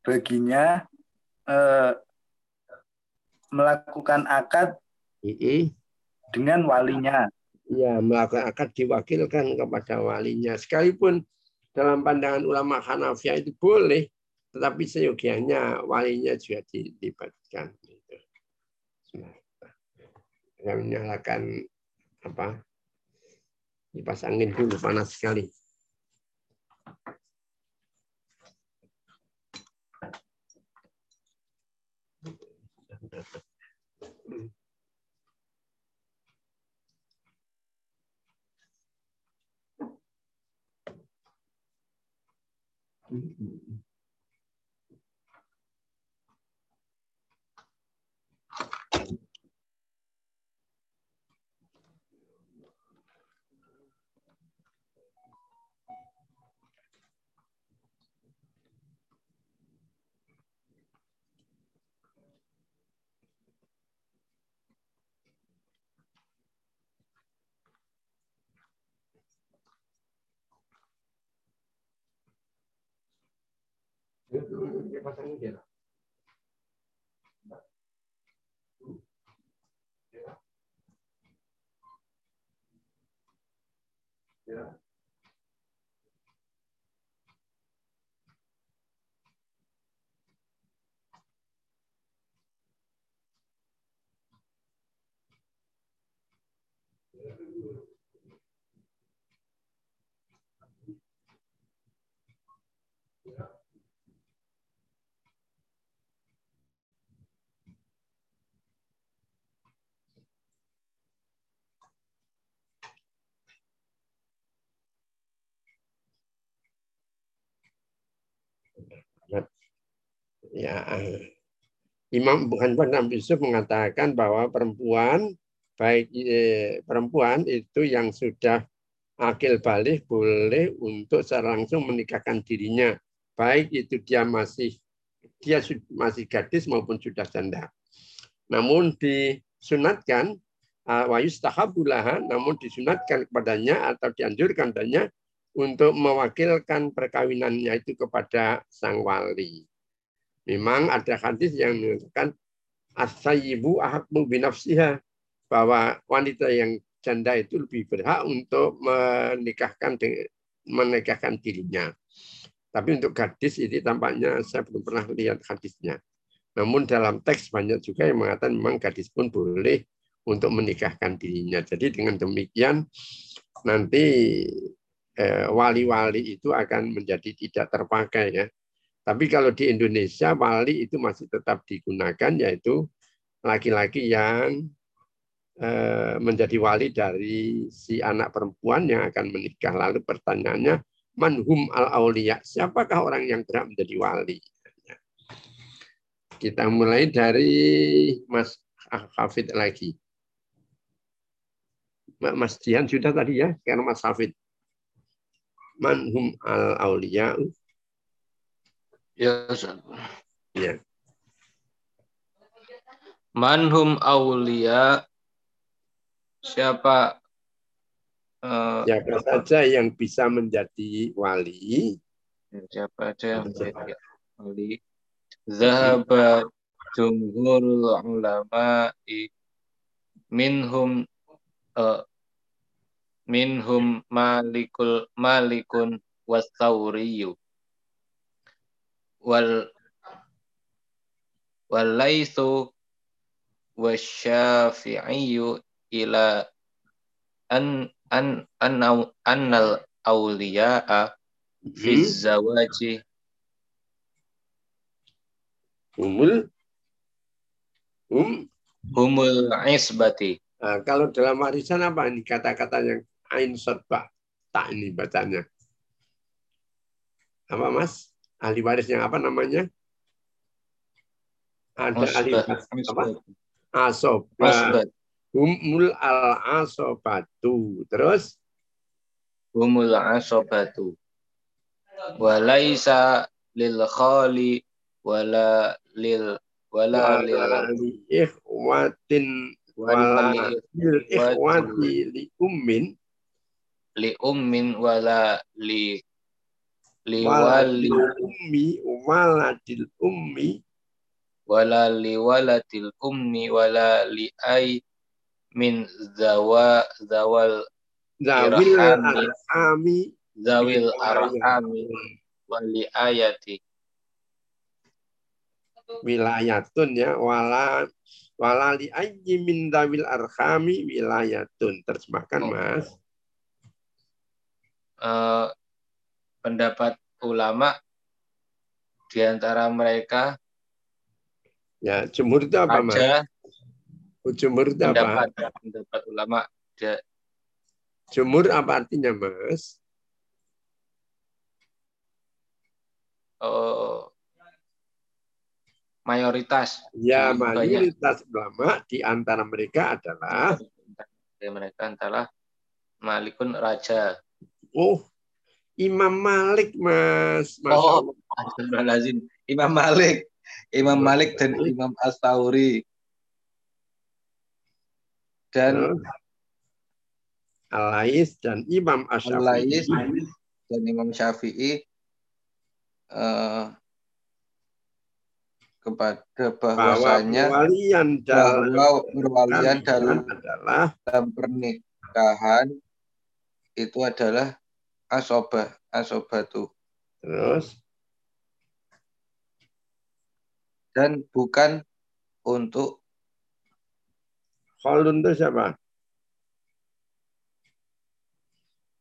baginya eh, melakukan akad Mm-mm. dengan walinya. ya melakukan akad diwakilkan kepada walinya. Sekalipun dalam pandangan ulama Hanafiah itu boleh, tetapi seyogianya walinya juga dilibatkan. Saya menyalakan apa? Kipas angin dulu panas sekali. Kipas angin dia. Ya. Ya, Imam bukan Imam Yusuf mengatakan bahwa perempuan baik eh, perempuan itu yang sudah akil balik boleh untuk secara langsung menikahkan dirinya baik itu dia masih dia masih gadis maupun sudah janda. Namun disunatkan uh, wa yustahabulaha namun disunatkan kepadanya atau dianjurkan padanya untuk mewakilkan perkawinannya itu kepada sang wali. Memang ada hadis yang mengatakan asyibu ahakmu binafsiha bahwa wanita yang janda itu lebih berhak untuk menikahkan menikahkan dirinya. Tapi untuk gadis ini tampaknya saya belum pernah lihat hadisnya. Namun dalam teks banyak juga yang mengatakan memang gadis pun boleh untuk menikahkan dirinya. Jadi dengan demikian nanti eh, wali-wali itu akan menjadi tidak terpakai ya. Tapi kalau di Indonesia wali itu masih tetap digunakan yaitu laki-laki yang eh, menjadi wali dari si anak perempuan yang akan menikah. Lalu pertanyaannya manhum al aulia siapakah orang yang berhak menjadi wali? Kita mulai dari Mas Hafid lagi. Mas Jihan sudah tadi ya, sekarang Mas Hafid. Manhum al aulia. Ya, Ustaz. Ya. Manhum aulia siapa uh, siapa saja yang bisa menjadi wali siapa saja yang menjadi wali zahaba jumhurul ulama minhum uh, minhum malikul malikun wasauriyu wal walaisu wasyafi'iyu ila an an an annal awliya'a fi zawaji. Humul? Hum? Humul isbati. Nah, kalau dalam warisan apa ini kata-kata yang ain sotbah tak ini bacanya. Apa mas ahli waris yang apa namanya? Ada ahli waris apa? Asobat humul al asobatu terus? Humul asobatu. Walaisa lil khali wala lil wala lil ikhwatin wala lil ikhwati li ummin. Li ummin wala li li wali wali ummi waladil ummi. wala li walatil ummi wala li ay min zawa zawal zawil arhami. Zawil arhami wali ayati wilayatun ya wala wala li ayyi min zawil arhami wilayatun. Terjemahkan Oh. Mas. Eh, pendapat ulama di antara mereka. Ya jumhur itu apa Mas? Jumhur itu apa? pendapat pendapat ulama. Da- jumhur apa artinya Mas? Oh, mayoritas. Ya Di banyak. mayoritas ulama di antara mereka adalah dari mereka adalah Malikun Raja. oh Imam Malik Mas Masya Oh. Astagfirullahaladzim. Imam Malik, Imam Malik dan Imam As-Tauri. Dan Al-Lais dan Imam Al-Lais Asyafi'i dan Imam Syafi'i eh, kepada bahwa bahwasanya perwalian dalam bahwa perwalian dalam adalah dalam pernikahan itu adalah asobah asobatu terus? Dan bukan untuk Khalun itu siapa?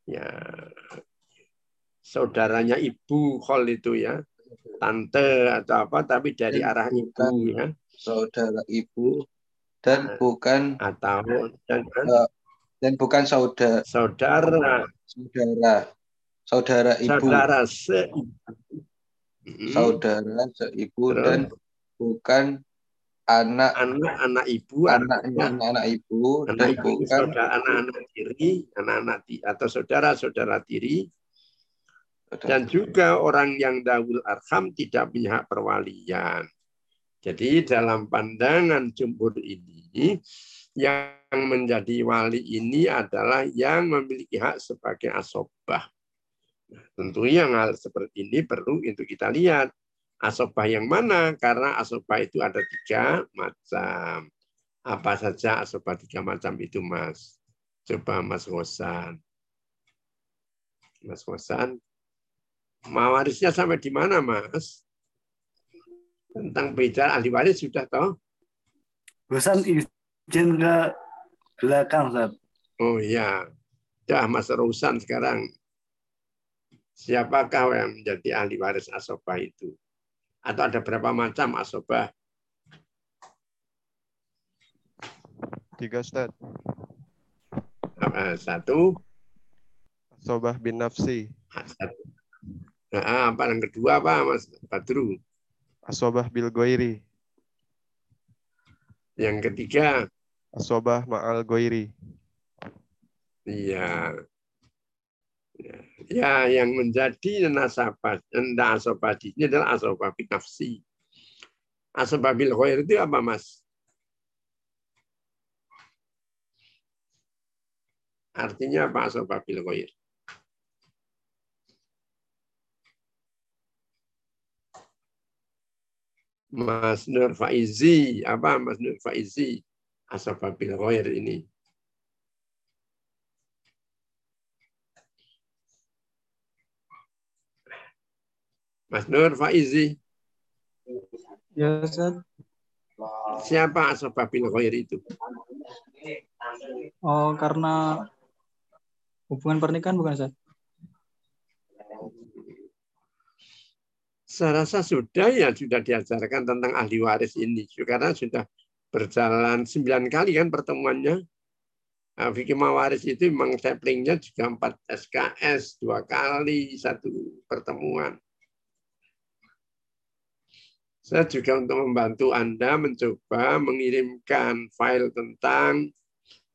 Ya, saudaranya ibu Khol itu ya, tante atau apa, tapi dari Dan arah ibu ya, saudara ibu dan bukan atau dan eh, dan bukan saudara saudara. saudara saudara ibu saudara se saudara seibu Terus? dan bukan anak anak-anak ibu, anaknya artinya anak ibu anak dan ibu, bukan saudara anak-anak tiri, anak-anak ti- atau saudara-saudara tiri, dan juga orang yang dawul arham tidak punya hak perwalian. Jadi dalam pandangan jumhur ini, yang menjadi wali ini adalah yang memiliki hak sebagai asobah. Tentunya hal seperti ini perlu untuk kita lihat asobah yang mana karena asobah itu ada tiga macam. Apa saja asobah tiga macam itu Mas? Coba Mas Rosan. Mas Rosan. Mawarisnya sampai di mana Mas? Tentang beda ahli waris sudah tahu? Rosan izin ke belakang, Ustaz. Oh iya. Dah Mas Rosan sekarang siapakah yang menjadi ahli waris asobah itu? Atau ada berapa macam asobah? Tiga Ustaz. Satu. Asobah bin nafsi. Satu. Nah, apa yang kedua apa Mas Badru? Asobah bil goiri. Yang ketiga. Asobah ma'al goiri. Iya. Ya, ya yang menjadi nasabah, nasabah ini adalah asobah bin nafsi. Asobah bil ghair itu apa, Mas? Artinya apa asobah bil ghair? Mas Nur Faizi, apa Mas Nur Faizi? Asobah bil ghair ini. Mas Nur Faizi. Ya, Ustaz. Siapa asbabil ghair itu? Oh, karena hubungan pernikahan bukan, Ustaz? Saya rasa sudah ya sudah diajarkan tentang ahli waris ini karena sudah berjalan sembilan kali kan pertemuannya. Nah, Fikih Mawaris itu memang saplingnya juga empat SKS dua kali satu pertemuan. Saya juga untuk membantu Anda mencoba mengirimkan file tentang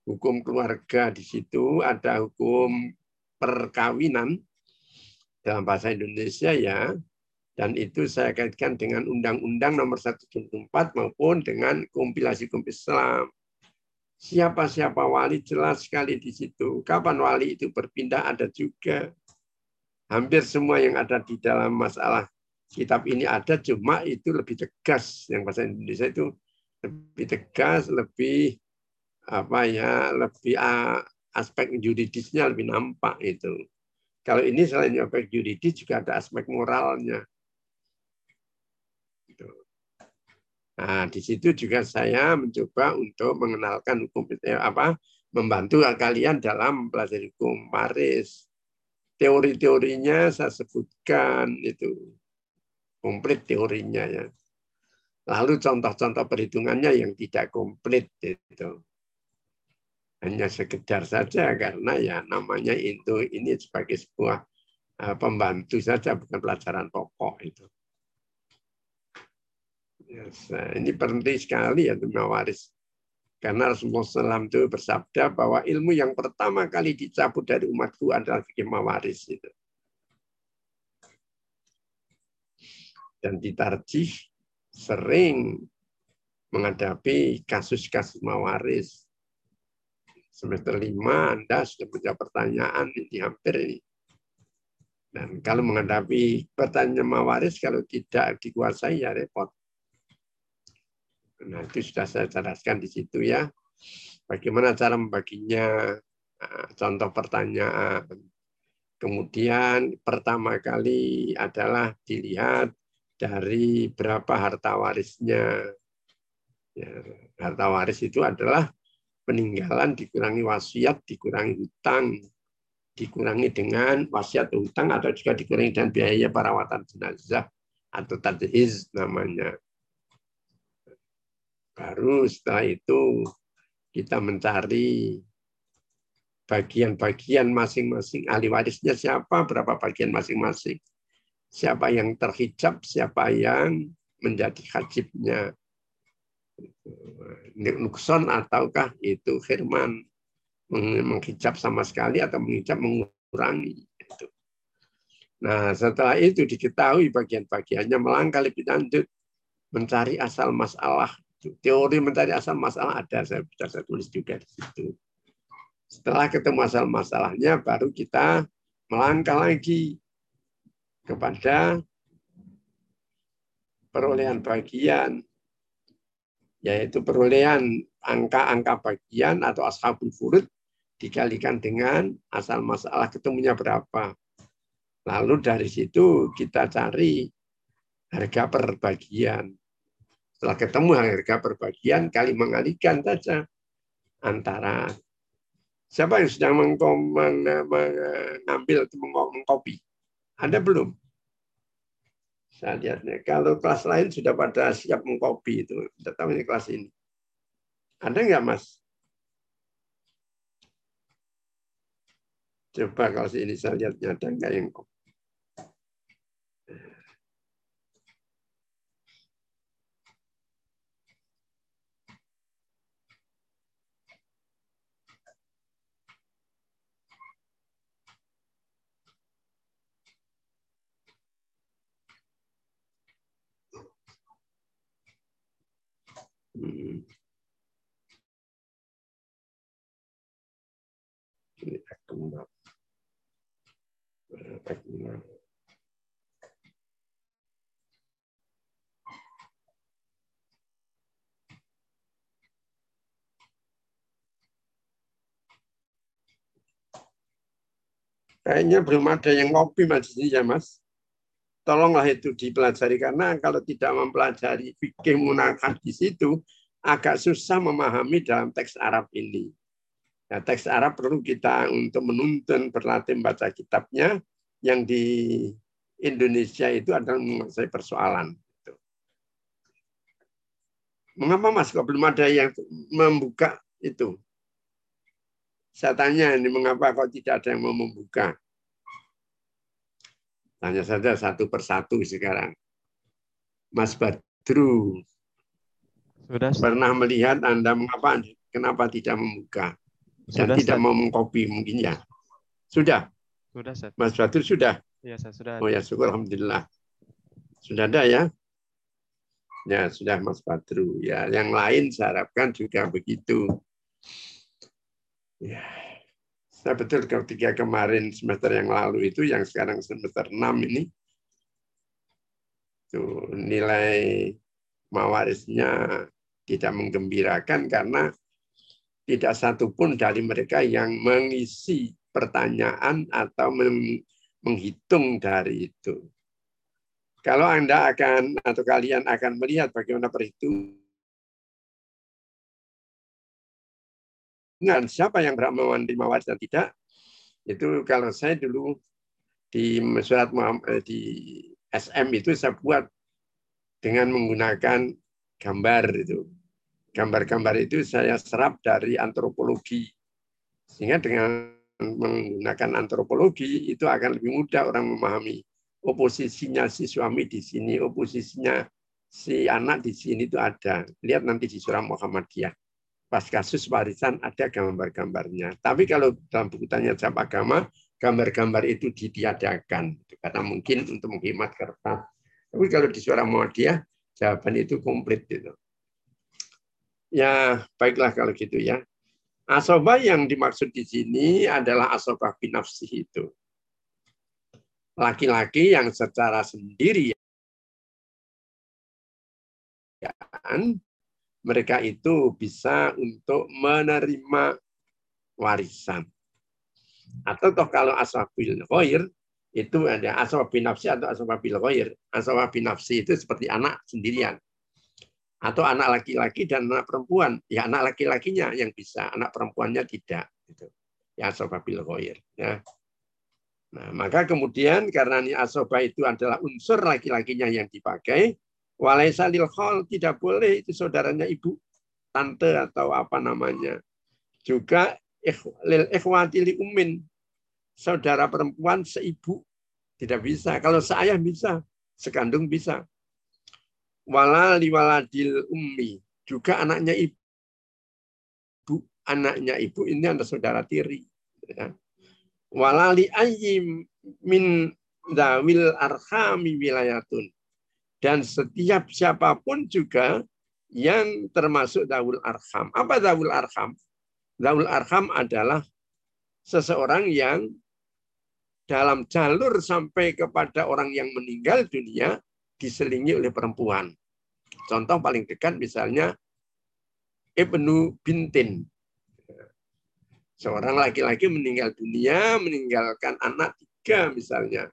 hukum keluarga. Di situ ada hukum perkawinan dalam bahasa Indonesia ya. Dan itu saya kaitkan dengan Undang-Undang nomor 174 maupun dengan kompilasi hukum Islam. Siapa-siapa wali jelas sekali di situ. Kapan wali itu berpindah ada juga. Hampir semua yang ada di dalam masalah kitab ini ada cuma itu lebih tegas. Yang bahasa Indonesia itu lebih tegas lebih apa ya lebih aspek yuridisnya lebih nampak itu kalau ini selain aspek yuridis juga ada aspek moralnya. Nah di situ juga saya mencoba untuk mengenalkan hukum eh, apa membantu kalian dalam belajar hukum. Paris teori-teorinya saya sebutkan itu komplit teorinya ya. Lalu contoh-contoh perhitungannya yang tidak komplit itu. Hanya sekedar saja karena ya namanya itu ini sebagai sebuah uh, pembantu saja bukan pelajaran pokok itu. Yes, ini penting sekali ya mawaris. Karena Rasulullah SAW itu bersabda bahwa ilmu yang pertama kali dicabut dari umatku adalah fikih mawaris itu. Dan ditarjih sering menghadapi kasus-kasus mawaris. Semester lima Anda sudah punya pertanyaan ini hampir ini. Dan kalau menghadapi pertanyaan mawaris, kalau tidak dikuasai ya repot. Nah itu sudah saya jelaskan di situ ya. Bagaimana cara membaginya, nah, contoh pertanyaan. Kemudian pertama kali adalah dilihat dari berapa harta warisnya. Ya, harta waris itu adalah peninggalan dikurangi wasiat, dikurangi hutang, dikurangi dengan wasiat hutang atau juga dikurangi dengan biaya perawatan jenazah atau tadhiz namanya. Baru setelah itu kita mencari bagian-bagian masing-masing ahli warisnya siapa, berapa bagian masing-masing siapa yang terhijab, siapa yang menjadi hajibnya. Nukson ataukah itu firman menghijab sama sekali atau menghijab mengurangi. Nah setelah itu diketahui bagian-bagiannya melangkah lebih lanjut mencari asal masalah. Teori mencari asal masalah ada, saya bisa saya tulis juga di situ. Setelah ketemu asal masalahnya, baru kita melangkah lagi kepada perolehan bagian yaitu perolehan angka-angka bagian atau ashabul furud dikalikan dengan asal masalah ketemunya berapa. Lalu dari situ kita cari harga per bagian. Setelah ketemu harga per bagian, kali mengalikan saja antara siapa yang sedang mengambil mengkopi. Ada belum? Saya lihatnya. Kalau kelas lain sudah pada siap mengkopi itu. Tidak tahu ini kelas ini. Ada nggak Mas? Coba kalau ini saya lihatnya ada nggak yang kopi. Hmm. Kayaknya belum ada yang ngopi mas ini ya mas. Tolonglah itu dipelajari karena kalau tidak mempelajari fikih munakat di situ agak susah memahami dalam teks Arab ini. Ya, teks Arab perlu kita untuk menuntun berlatih baca kitabnya yang di Indonesia itu adalah menguasai persoalan. Mengapa Mas kok belum ada yang membuka itu? Saya tanya ini mengapa kok tidak ada yang mau membuka? Tanya saja satu persatu sekarang. Mas Badru, sudah, pernah melihat Anda mengapa kenapa tidak membuka dan Sudah, tidak mau mengkopi mungkin ya? Sudah, Sudah, Ustaz. Mas Badru sudah. Iya, Ustaz, sudah. Oh ya, syukur alhamdulillah. Sudah ada ya? Ya, sudah Mas Badru. Ya, yang lain saya harapkan juga begitu. Ya. Saya betul ketika kemarin semester yang lalu itu, yang sekarang semester 6 ini, tuh nilai mawarisnya tidak menggembirakan karena tidak satu pun dari mereka yang mengisi pertanyaan atau meng- menghitung dari itu. Kalau Anda akan atau kalian akan melihat bagaimana perhitungan siapa yang berhak menerima waris dan tidak, itu kalau saya dulu di surat eh, di SM itu saya buat dengan menggunakan gambar itu. Gambar-gambar itu saya serap dari antropologi. Sehingga dengan menggunakan antropologi itu akan lebih mudah orang memahami oposisinya si suami di sini, oposisinya si anak di sini itu ada. Lihat nanti di surah Muhammadiyah. Pas kasus warisan ada gambar-gambarnya. Tapi kalau dalam buku tanya jawab agama, gambar-gambar itu ditiadakan. Karena mungkin untuk menghemat kertas. Tapi kalau di surah Muhammadiyah, jawaban itu komplit. Gitu. Ya, baiklah kalau gitu ya. Asobah yang dimaksud di sini adalah asobah binafsi itu. Laki-laki yang secara sendiri mereka itu bisa untuk menerima warisan. Atau toh kalau aswabil ghair itu ada aswabil nafsi atau aswabil ghair. Aswabil nafsi itu seperti anak sendirian. Atau anak laki-laki dan anak perempuan. Ya anak laki-lakinya yang bisa, anak perempuannya tidak. Gitu. Ya aswabil ghair. Ya. Nah, maka kemudian karena ini asobah itu adalah unsur laki-lakinya yang dipakai, walaisa lil khol tidak boleh itu saudaranya ibu, tante atau apa namanya. Juga lil ikhwati li ummin, saudara perempuan seibu tidak bisa. Kalau seayah bisa, sekandung bisa. Wala liwaladil ummi, juga anaknya ibu, anaknya ibu ini adalah saudara tiri. Ya walali ayyim min dawil arhami wilayatun. Dan setiap siapa pun juga yang termasuk dawul arham. Apa dawul arham? Dawul arham adalah seseorang yang dalam jalur sampai kepada orang yang meninggal dunia diselingi oleh perempuan. Contoh paling dekat misalnya Ibnu Bintin. Seorang laki-laki meninggal dunia, meninggalkan anak tiga misalnya.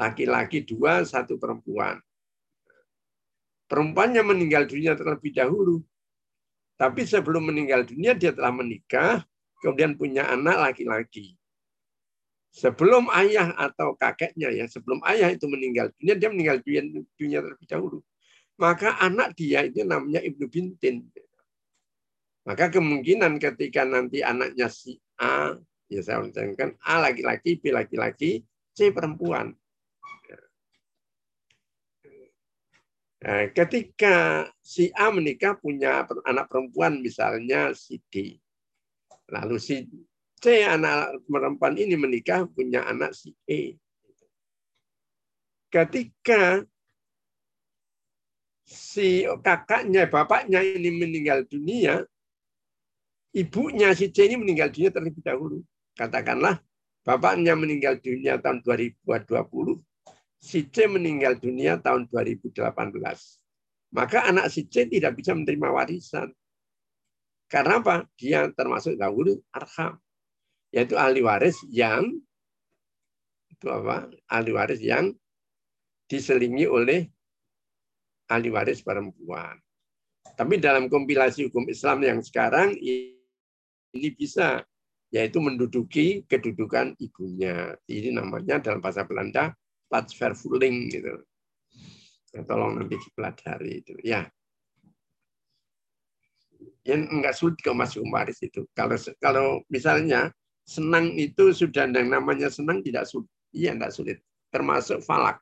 Laki-laki dua, satu perempuan. Perempuannya meninggal dunia terlebih dahulu. Tapi sebelum meninggal dunia dia telah menikah, kemudian punya anak laki-laki. Sebelum ayah atau kakeknya ya, sebelum ayah itu meninggal dunia, dia meninggal dunia, dunia terlebih dahulu. Maka anak dia itu namanya Ibnu Bintin. Maka kemungkinan ketika nanti anaknya si A, ya saya ucapkan A laki-laki, B laki-laki, C perempuan. Nah, ketika si A menikah punya anak perempuan misalnya si D. Lalu si C anak perempuan ini menikah punya anak si E. Ketika si kakaknya, bapaknya ini meninggal dunia, ibunya si C ini meninggal dunia terlebih dahulu. Katakanlah bapaknya meninggal dunia tahun 2020, si C meninggal dunia tahun 2018. Maka anak si C tidak bisa menerima warisan. Karena apa? Dia termasuk dahulu arham. Yaitu ahli waris yang itu apa? Ahli waris yang diselingi oleh ahli waris perempuan. Tapi dalam kompilasi hukum Islam yang sekarang ini bisa yaitu menduduki kedudukan ibunya. Ini namanya dalam bahasa Belanda Platsvervoeling gitu. Ya, tolong nanti dipelajari itu. Ya. Yang enggak sulit ke Mas Umaris itu. Kalau kalau misalnya senang itu sudah yang namanya senang tidak sulit. Iya enggak sulit. Termasuk falak.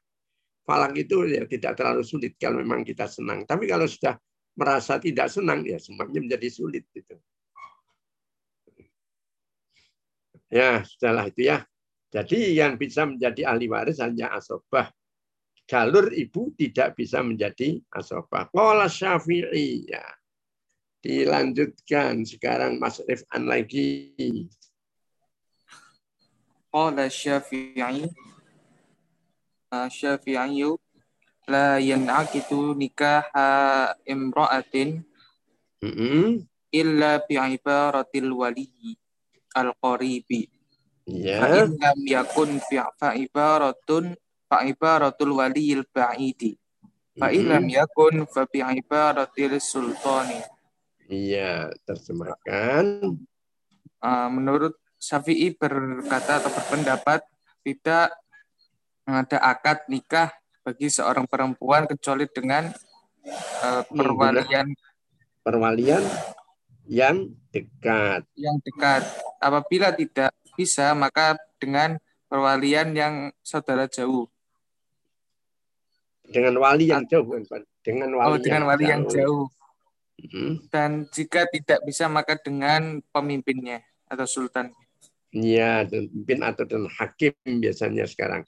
Falak itu ya tidak terlalu sulit kalau memang kita senang. Tapi kalau sudah merasa tidak senang ya semuanya menjadi sulit itu. Ya, sudahlah itu ya. Jadi yang bisa menjadi ahli waris hanya asobah. Jalur ibu tidak bisa menjadi asobah. Qala syafi'i. Ya. Dilanjutkan sekarang Mas Rifan lagi. Qala syafi'i. Syafi'i la yan'akitu nikaha imra'atin mm -hmm. illa bi'ibaratil wali al-qaribi Ya. Lam yakun fa'ibaratun fa'ibaratul waliyil ba'idi. Fa'in lam yakun fa'iibaratil sultani. Iya, terjemahkan. Uh, menurut Syafi'i berkata atau berpendapat tidak ada akad nikah bagi seorang perempuan kecuali dengan uh, perwalian perwalian yang dekat. Yang dekat. Apabila tidak bisa, maka dengan perwalian yang saudara jauh. Dengan wali yang jauh, dengan wali, oh, dengan yang, wali jauh. yang jauh. Hmm. Dan jika tidak bisa, maka dengan pemimpinnya atau sultan. Iya, pemimpin atau dan hakim biasanya sekarang.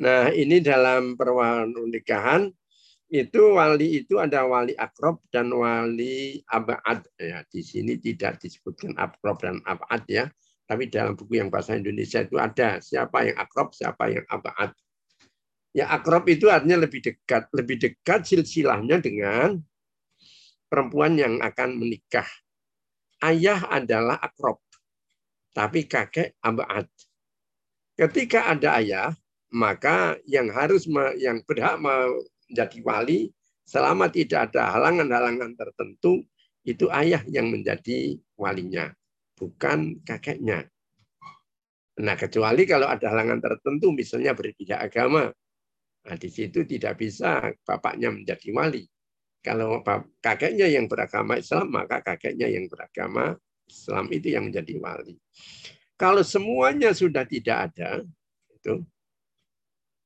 Nah, ini dalam pernikahan itu wali itu ada wali akrob dan wali abad ya di sini tidak disebutkan akrob dan abad ya tapi dalam buku yang bahasa Indonesia itu ada siapa yang akrob, siapa yang abad. Ya akrob itu artinya lebih dekat, lebih dekat silsilahnya dengan perempuan yang akan menikah. Ayah adalah akrob, tapi kakek abad. Ketika ada ayah, maka yang harus yang berhak menjadi wali selama tidak ada halangan-halangan tertentu itu ayah yang menjadi walinya bukan kakeknya. Nah, kecuali kalau ada halangan tertentu, misalnya berbeda agama. Nah, di situ tidak bisa bapaknya menjadi wali. Kalau kakeknya yang beragama Islam, maka kakeknya yang beragama Islam itu yang menjadi wali. Kalau semuanya sudah tidak ada, itu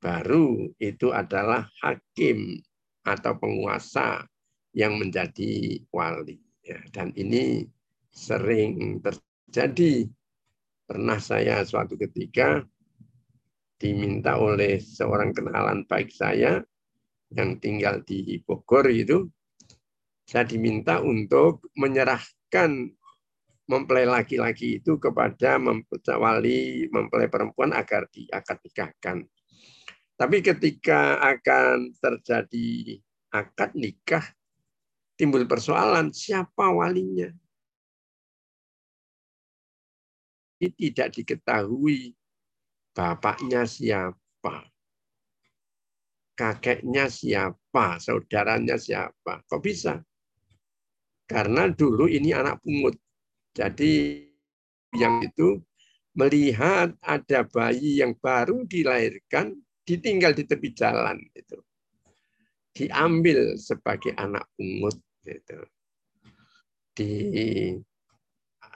baru itu adalah hakim atau penguasa yang menjadi wali. Ya, dan ini sering terjadi. Pernah saya suatu ketika diminta oleh seorang kenalan baik saya yang tinggal di Bogor itu, saya diminta untuk menyerahkan mempelai laki-laki itu kepada wali mempelai perempuan agar diakad nikahkan. Tapi ketika akan terjadi akad nikah, timbul persoalan siapa walinya. Tidak diketahui bapaknya siapa, kakeknya siapa, saudaranya siapa. Kok bisa? Karena dulu ini anak pungut. Jadi yang itu melihat ada bayi yang baru dilahirkan ditinggal di tepi jalan itu diambil sebagai anak pungut itu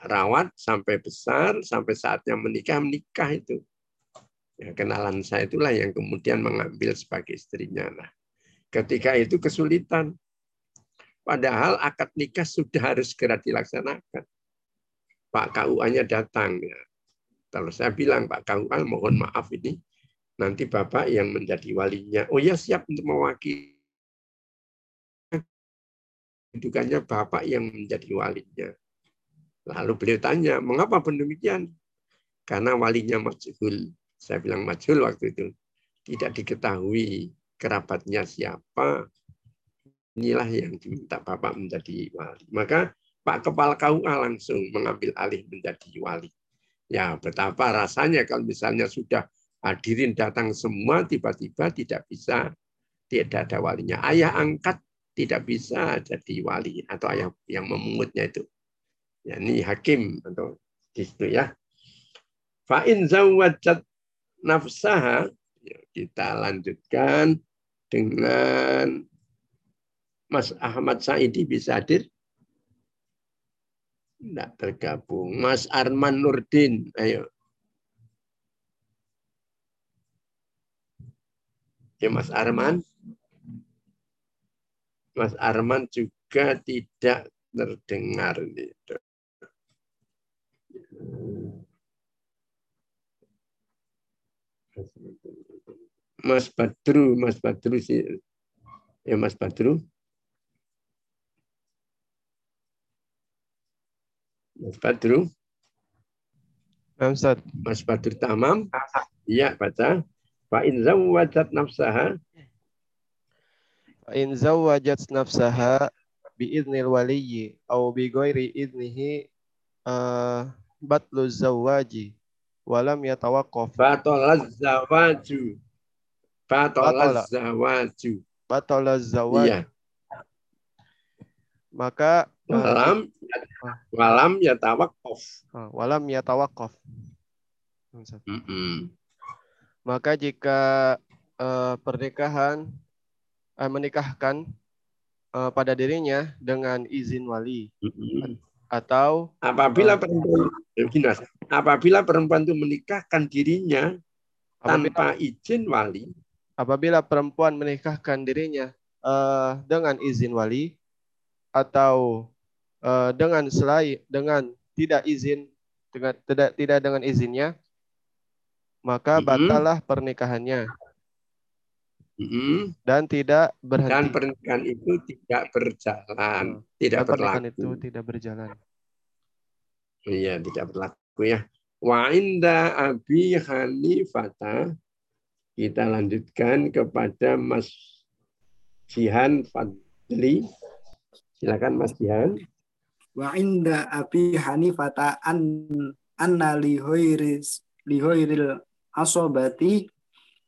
dirawat sampai besar sampai saatnya menikah menikah itu ya, kenalan saya itulah yang kemudian mengambil sebagai istrinya lah ketika itu kesulitan padahal akad nikah sudah harus segera dilaksanakan Pak KUA-nya datang. Ya. Kalau saya bilang, Pak KUA mohon maaf ini, nanti Bapak yang menjadi walinya. Oh ya siap untuk mewakili. Dudukannya Bapak yang menjadi walinya. Lalu beliau tanya, mengapa demikian? Karena walinya majhul. Saya bilang majhul waktu itu. Tidak diketahui kerabatnya siapa. Inilah yang diminta Bapak menjadi wali. Maka Pak Kepala KUA langsung mengambil alih menjadi wali. Ya, betapa rasanya kalau misalnya sudah hadirin datang semua, tiba-tiba tidak bisa, tidak ada walinya. Ayah angkat tidak bisa jadi wali atau ayah yang memungutnya itu. Ya, ini hakim atau di situ ya. Fa'in zawajat nafsaha, ya, kita lanjutkan dengan Mas Ahmad Saidi bisa hadir. Tidak tergabung. Mas Arman Nurdin, ayo. Ya Mas Arman. Mas Arman juga tidak terdengar. Gitu. Mas Badru, Mas Badru sih. Ya Mas Badru. Mas Badru. Ustaz. Mas Badru Tamam. Iya, baca. Fa in zawwajat nafsaha. Fa in zawwajat nafsaha bi idnil waliyyi aw bi ghairi idnihi uh, batlu zawaji walam yatawaqqaf. Batalaz zawaju. Batalaz zawaju. Batalaz zawaju. Iya. Maka walam walam ya tawakof walam ya tawakof mm -mm. maka jika uh, pernikahan uh, menikahkan uh, pada dirinya dengan izin wali mm -mm. Atau apabila uh, perempuan apabila perempuan itu menikahkan dirinya tanpa apabila, izin wali. Apabila perempuan menikahkan dirinya uh, dengan izin wali atau uh, dengan selain dengan tidak izin dengan tidak tidak dengan izinnya maka batalah pernikahannya mm-hmm. dan tidak berhenti dan pernikahan itu tidak berjalan oh. tidak dan berlaku itu tidak berjalan iya tidak berlaku ya wa inda abi hanifata kita lanjutkan kepada Mas Jihan Fadli Silakan Mas Dian. Wa inda Abi Hanifata an anna li hoiris li hoiril asobati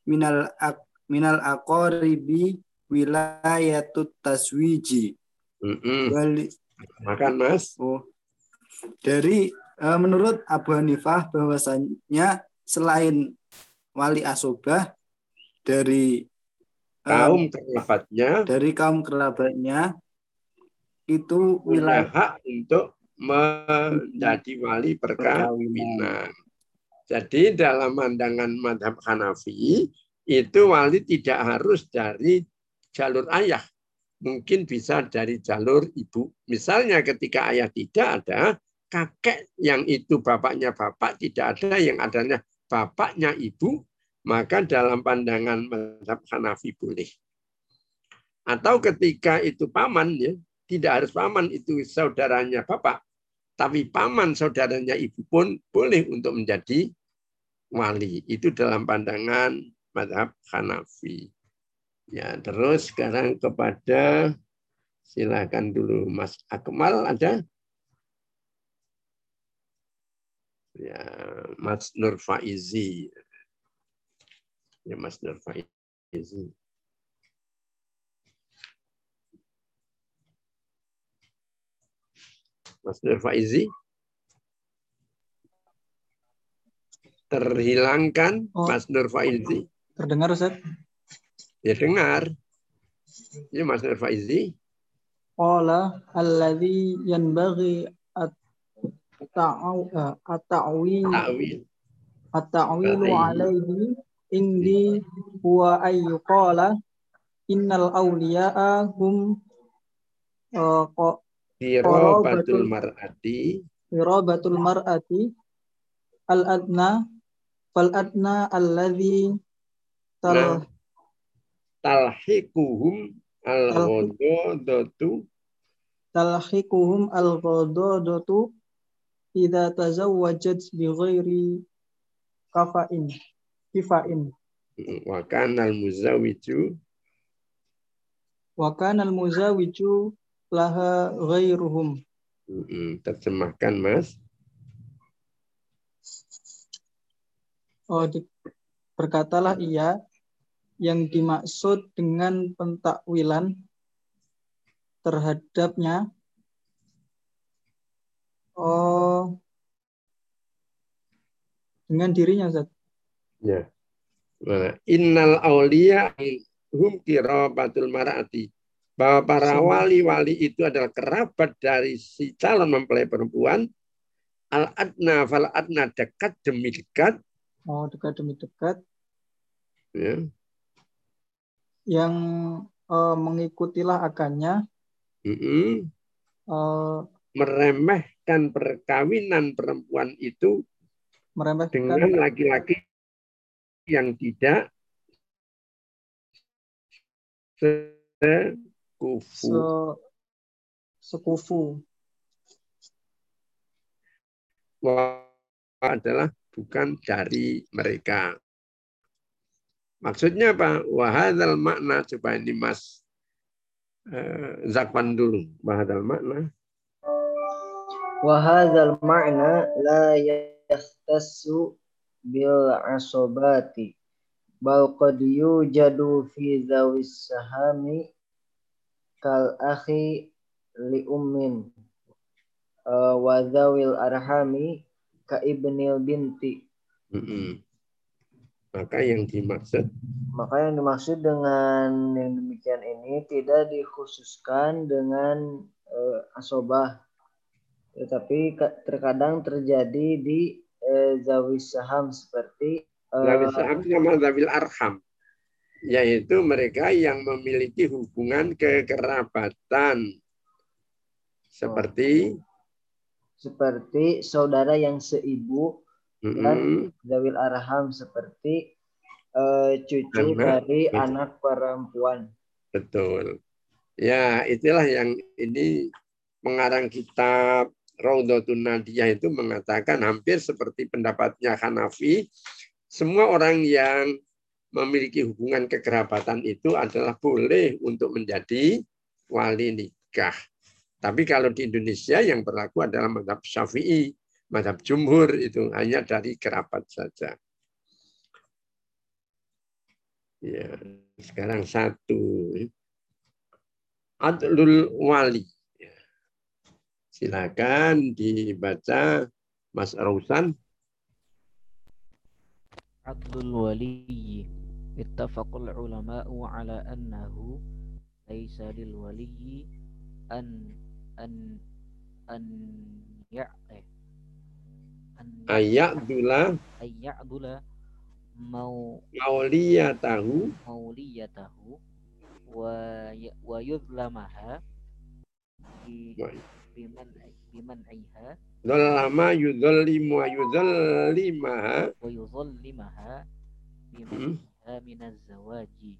minal ak, minal aqaribi wilayatut taswiji. Mm -mm. Wali, Makan Mas. Oh. Dari uh, menurut Abu Hanifah bahwasanya selain wali asobah dari kaum kerabatnya dari kaum kerabatnya itu wilayah hak untuk menjadi wali perkawinan. Jadi dalam pandangan madhab Hanafi itu wali tidak harus dari jalur ayah, mungkin bisa dari jalur ibu. Misalnya ketika ayah tidak ada, kakek yang itu bapaknya bapak tidak ada, yang adanya bapaknya ibu, maka dalam pandangan madhab Hanafi boleh. Atau ketika itu paman ya, tidak harus paman itu saudaranya bapak. tapi paman saudaranya ibu pun boleh untuk menjadi wali. Itu dalam pandangan madhab Hanafi. Ya, terus sekarang kepada silakan dulu Mas Akmal ada? Ya, Mas Nur Faizi. Ya, Mas Nur Faizi. Mas Nur Faizi. Terhilangkan Oh. Mas Nur Faizi. Terdengar Ustaz? Ya dengar. Ya Mas Faizi. Qala alladhi yanbaghi eh, at-ta'wil Ta'wil. at-ta'wilu Ta'wil. alaihi indi huwa ayyu qala innal awliya'a hum eh, Qirabatul mar'ati. qirabatul mar'ati al-adna fal adna alladhi tal talhiquhum al-ghadadatu. Talhiquhum al-ghadadatu idza tazawwajat bi ghairi kafa'in kifa'in. Wa kana al-muzawwiju wa kana al-muzawwiju laha ghairuhum terjemahkan Mas. oh berkatalah ia yang dimaksud dengan pentakwilan terhadapnya oh dengan dirinya Ustaz. Ya. Innal auliya hum qirabatul mar'ati. Bahwa para wali-wali itu adalah kerabat dari si calon mempelai perempuan. Al-adna fal adna dekat demi dekat. oh dekat demi dekat Ya. Yang eh, mengikutilah akannya Mm-mm. eh, Meremehkan perkawinan perempuan itu meremehkan dengan laki-laki yang tidak sekufu. se- sekufu Wah, adalah bukan dari mereka. Maksudnya apa? Wahadal makna coba ini Mas eh, Zakwan dulu. Wahadal makna. Wahadzal ma'na la yahtassu bil asobati bal qad yujadu fi zawis sahami kal akhi li ummin uh, wa zawil arhami ka ibnil binti Mm-mm. Maka yang dimaksud maka yang dimaksud dengan yang demikian ini tidak dikhususkan dengan eh, asobah tetapi ka- terkadang terjadi di eh, zawis saham seperti eh, Zawil saham sama zawil arham. Yaitu mereka yang memiliki hubungan kekerabatan. Seperti seperti saudara yang seibu dan zawil arham seperti eh, cucu Anak. dari Betul. anak perempuan. Betul. Ya, itulah yang ini pengarang kitab Raudhatun Nadiyah itu mengatakan hampir seperti pendapatnya Hanafi, semua orang yang memiliki hubungan kekerabatan itu adalah boleh untuk menjadi wali nikah. Tapi kalau di Indonesia yang berlaku adalah madhab syafi'i, madhab jumhur itu hanya dari kerapat saja. Ya, sekarang satu. Adlul Wali. Ya. Silakan dibaca Mas Rausan. Adlul Wali. Ittafaqul ulama'u ala annahu laisa lil wali an an an ya'eh ayadula ayadula mau mauliyatahu. Mauliyatahu. Wa ya- wa yudlamaha. Biman biman aiha. Zalama yudhallimu wa yudhallimaha wa yudhallimaha bimaniha hmm. minaz zawaji.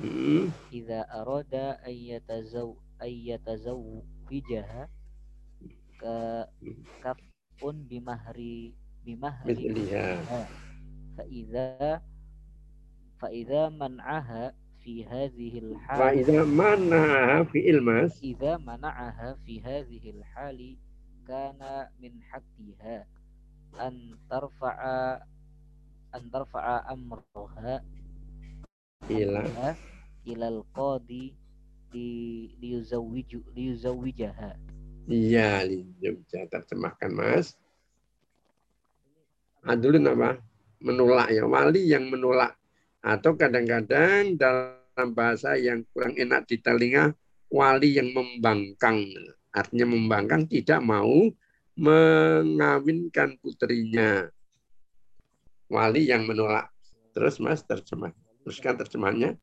Hmm. Ayat zau ayat zau ayyatazawwijaha ka hmm. kaf mudafun bimahri bimahri. Eh, faida faida man'aha fi hadhil hal faida man'aha fi ilmas. Faida man'aha fi hadhil hali kana min haqqiha. An tarfa'a an tarfa'a amruha ila. Ila al-qadi li yuzawwiju li yuzawwijaha. Iya, Jogja terjemahkan mas. Adulun apa? Menolak ya. Wali yang menolak. Atau kadang-kadang dalam bahasa yang kurang enak di telinga, wali yang membangkang. Artinya membangkang tidak mau mengawinkan putrinya. Wali yang menolak. Terus mas terjemah. Teruskan terjemahnya.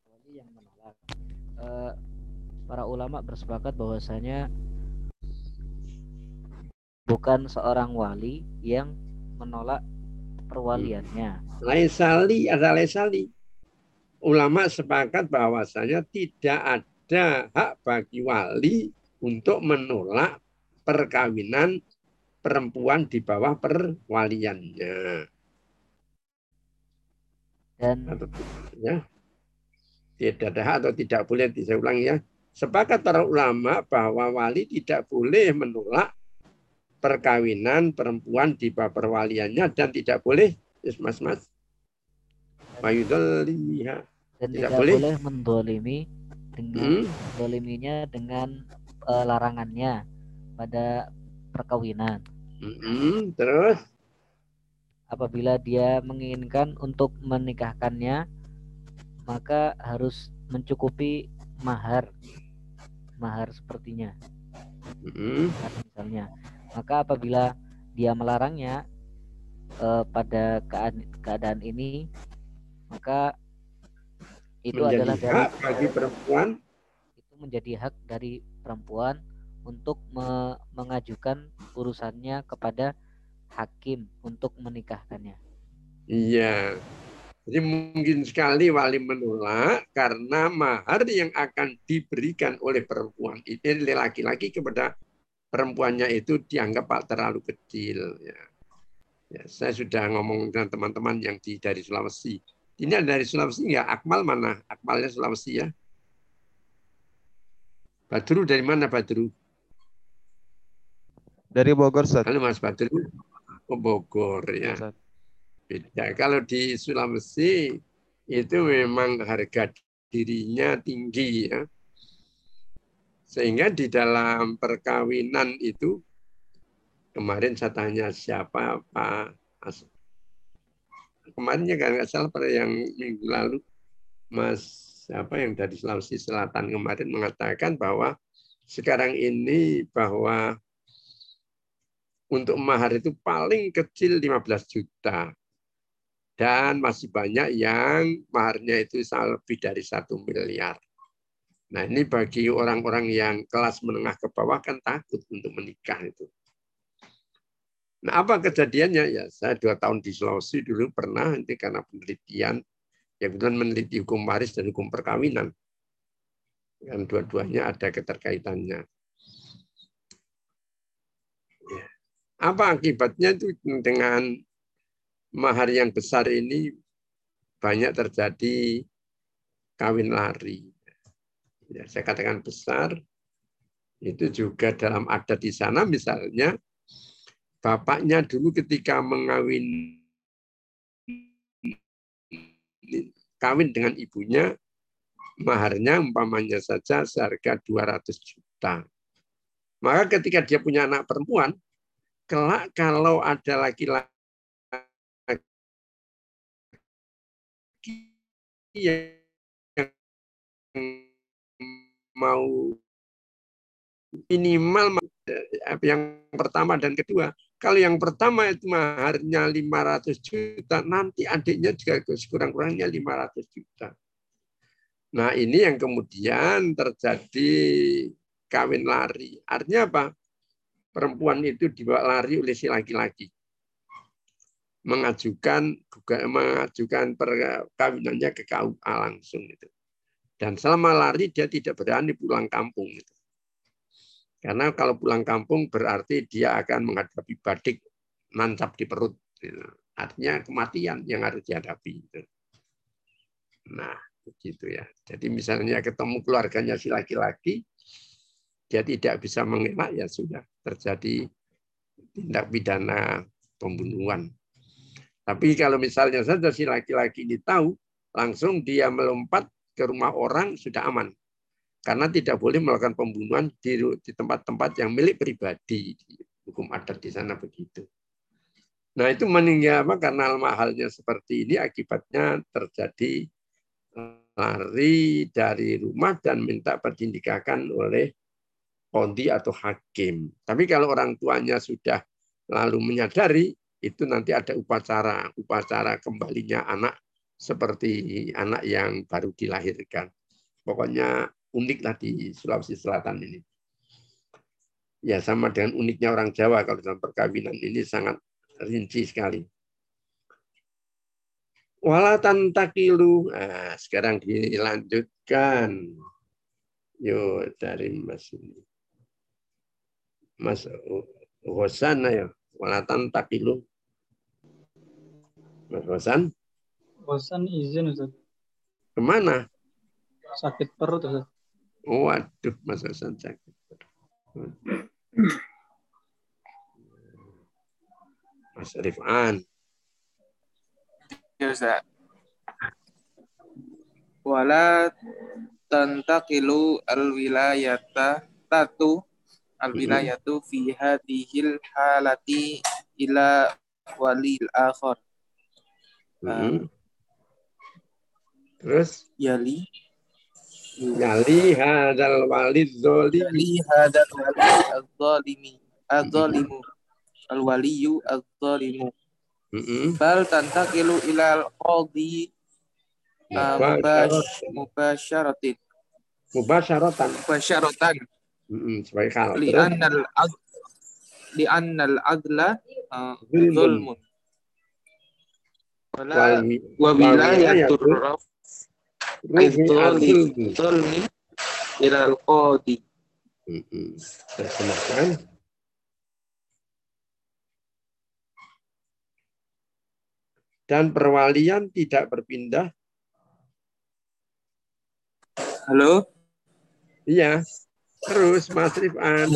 Eh, para ulama bersepakat bahwasanya bukan seorang wali yang menolak perwaliannya. Laisali ada laisali. Ulama sepakat bahwasanya tidak ada hak bagi wali untuk menolak perkawinan perempuan di bawah perwaliannya. Dan Atau, ya. Tidak ada hak atau tidak boleh, saya ulangi ya. Sepakat para ulama bahwa wali tidak boleh menolak perkawinan perempuan di bawah perwaliannya dan tidak boleh, yes, mas mas, dan Tidak tidak, boleh. boleh mendolimi dengan Hmm. mendoliminya dengan eh, larangannya pada perkawinan. Mm-mm, terus Apabila dia menginginkan untuk menikahkannya, maka harus mencukupi mahar, mahar sepertinya. mm, Mahar misalnya. Maka apabila dia melarangnya eh, pada keadaan, keadaan ini, maka itu menjadi adalah dari hak bagi perempuan itu menjadi hak dari perempuan untuk me- mengajukan urusannya kepada hakim untuk menikahkannya. Iya. Jadi mungkin sekali wali menolak karena mahar yang akan diberikan oleh perempuan itu laki-laki kepada perempuannya itu dianggap pak terlalu kecil. Ya. Ya, saya sudah ngomong dengan teman-teman yang di dari Sulawesi. Ini ada dari Sulawesi nggak? Akmal mana? Akmalnya Sulawesi ya. Badru dari mana Badru? Dari Bogor, Ustaz. Halo Mas Badru. Oh, Bogor ya. Ustaz. Beda. Kalau di Sulawesi itu memang harga dirinya tinggi ya. Sehingga di dalam perkawinan itu kemarin saya tanya siapa Pak As kemarinnya kan nggak salah pada yang minggu lalu Mas siapa yang dari Sulawesi Selatan kemarin mengatakan bahwa sekarang ini bahwa untuk mahar itu paling kecil 15 juta. Dan masih banyak yang maharnya itu lebih dari satu miliar. Nah ini bagi orang-orang yang kelas menengah ke bawah kan takut untuk menikah itu. Nah apa kejadiannya? Ya saya dua tahun di Sulawesi dulu pernah nanti karena penelitian yang kebetulan meneliti hukum waris dan hukum perkawinan. Kan dua-duanya ada keterkaitannya. Ya. Apa akibatnya itu dengan mahar yang besar ini banyak terjadi kawin lari. Ya, saya katakan besar, itu juga dalam adat di sana misalnya bapaknya dulu ketika mengawin kawin dengan ibunya maharnya umpamanya saja seharga 200 juta. Maka ketika dia punya anak perempuan, kelak kalau ada laki-laki yang mau minimal yang pertama dan kedua. Kalau yang pertama itu maharnya 500 juta, nanti adiknya juga kurang-kurangnya 500 juta. Nah ini yang kemudian terjadi kawin lari. Artinya apa? Perempuan itu dibawa lari oleh si laki-laki. Mengajukan mengajukan perkawinannya ke KUA langsung itu. Dan selama lari dia tidak berani pulang kampung. Karena kalau pulang kampung berarti dia akan menghadapi badik nancap di perut. Artinya kematian yang harus dihadapi. Nah, begitu ya. Jadi misalnya ketemu keluarganya si laki-laki, dia tidak bisa mengelak, ya sudah terjadi tindak pidana pembunuhan. Tapi kalau misalnya saja si laki-laki ini tahu, langsung dia melompat ke rumah orang sudah aman. Karena tidak boleh melakukan pembunuhan di, tempat-tempat yang milik pribadi. Hukum adat di sana begitu. Nah itu meninggal apa? Karena mahalnya seperti ini akibatnya terjadi lari dari rumah dan minta perdindikakan oleh kondi atau hakim. Tapi kalau orang tuanya sudah lalu menyadari, itu nanti ada upacara, upacara kembalinya anak seperti anak yang baru dilahirkan. Pokoknya unik lah di Sulawesi Selatan ini. Ya sama dengan uniknya orang Jawa kalau dalam perkawinan ini sangat rinci sekali. Walatan takilu. Nah, sekarang dilanjutkan. Yo dari Mas ini. Mas Hosan ya. Walatan takilu. Mas Hosan. Hosan izin Ustaz. Ke mana? Sakit perut Ustaz. Waduh, Mas Hasan sakit. Mas Rifan. Ya Ustaz. Wala tantakilu al-wilayata tatu al-wilayatu fi hadhil halati ila walil akhar. Hmm. Terus? Yali Yali hadal walid zolimi. Yali hadal walid az-zalimi. Az-zalimu. Al-waliyu az-zalimu. Bal tantakilu ilal qadhi mubash, mubasyaratin. Mubasyaratan. Mubasyaratan. Sebagai hal. Li'annal li'annal adla uh, zulmun. Wala wa wilayatur raf Zulmi ilal qadi. Terjemahkan. Dan perwalian tidak berpindah. Halo? Iya. Terus Mas Rifan.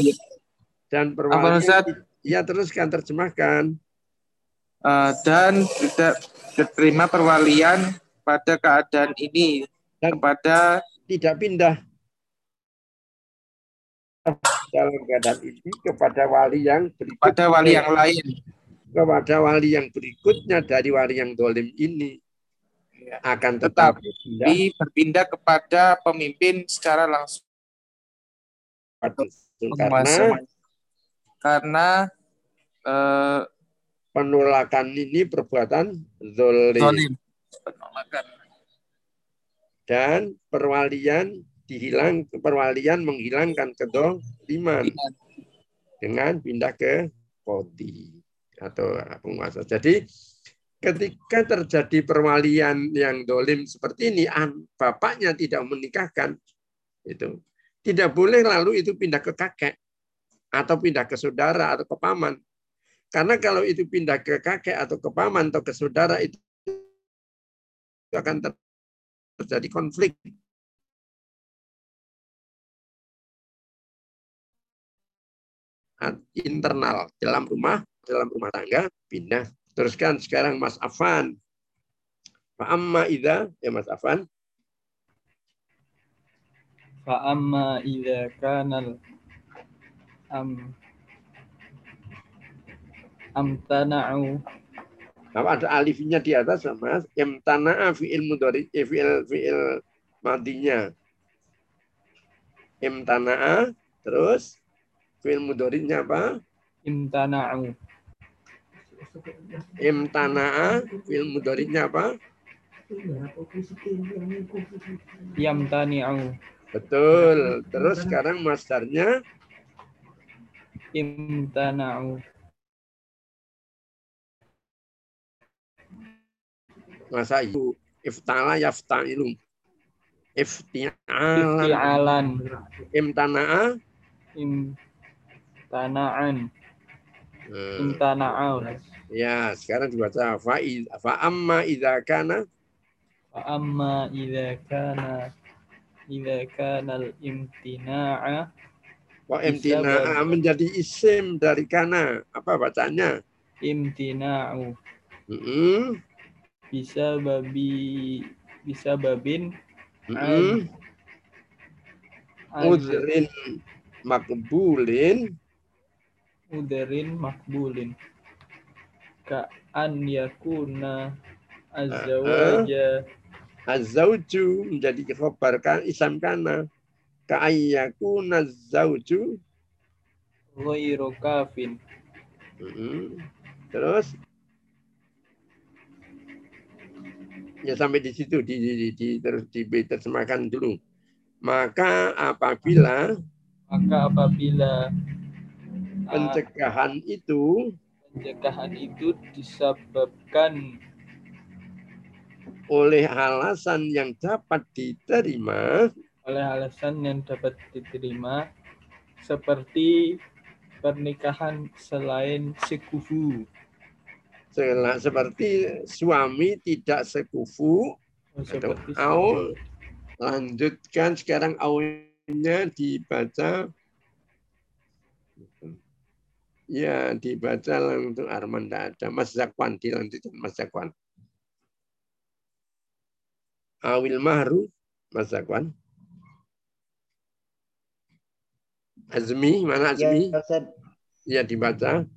Dan perwalian. Iya teruskan terjemahkan. Uh, dan tidak diterima perwalian pada keadaan ini dan kepada tidak pindah dalam keadaan ini kepada wali yang berikutnya. Pada wali yang lain. Kepada wali yang berikutnya dari wali yang dolim ini ya. akan tetap tetapi berpindah kepada pemimpin secara langsung. Karena karena eh, penolakan ini perbuatan zolim. zolim. Penolakan. Dan perwalian dihilang perwalian menghilangkan kedoliman dengan pindah ke kodi atau penguasa. Jadi ketika terjadi perwalian yang dolim seperti ini, bapaknya tidak menikahkan, itu tidak boleh lalu itu pindah ke kakek atau pindah ke saudara atau ke paman. Karena kalau itu pindah ke kakek atau ke paman atau ke saudara itu akan terjadi konflik. internal dalam rumah dalam rumah tangga pindah. Teruskan sekarang Mas Afan. Fa amma idza ya Mas Afan. Fa amma idza kana am amtana'u Nah, ada alifnya di atas sama imtana'a fi'il mudhari eh, fi'il fi'il madinya. Imtana'a terus fi'il mudhari'nya apa? Imtana'u. Imtana'a fi'il mudhari'nya apa? Yamtani'u. Betul. Terus sekarang masdarnya Imtana'u. Masa itu iftala yafta'ilu ifti'alan Ifti'alan. imtana'a Im imtana'an. Hmm. Imtana'au. Ya, sekarang dibaca fa fa amma idza kana Fa amma idza kana idza kana al-imtina'a wa Bisa imtina menjadi isim dari kana. Apa bacanya? imtina'u Mm-mm. Bisa babi bisa babin. An Udrin makbulin. Udarin makbulin. Ka an yakuna azzawaja. Azauju menjadi khobar kan isam kana. Ka ayyakuna zauju ghairu kafin. Mm-mm. terus ya sampai di situ di, di, di, di terus diterjemahkan dulu. Maka apabila maka apabila ah, pencegahan itu pencegahan itu disebabkan oleh alasan yang dapat diterima oleh alasan yang dapat diterima seperti pernikahan selain sekufu seperti suami tidak sekufu atau seperti au lanjutkan. Sekarang aunya dibaca. Ya dibaca langsung Arman tidak ada. Mas Zakwan dilanjutkan Mas Zakwan. Awil mahru Mas Zakwan. Azmi mana Azmi? Ya, ya dibaca.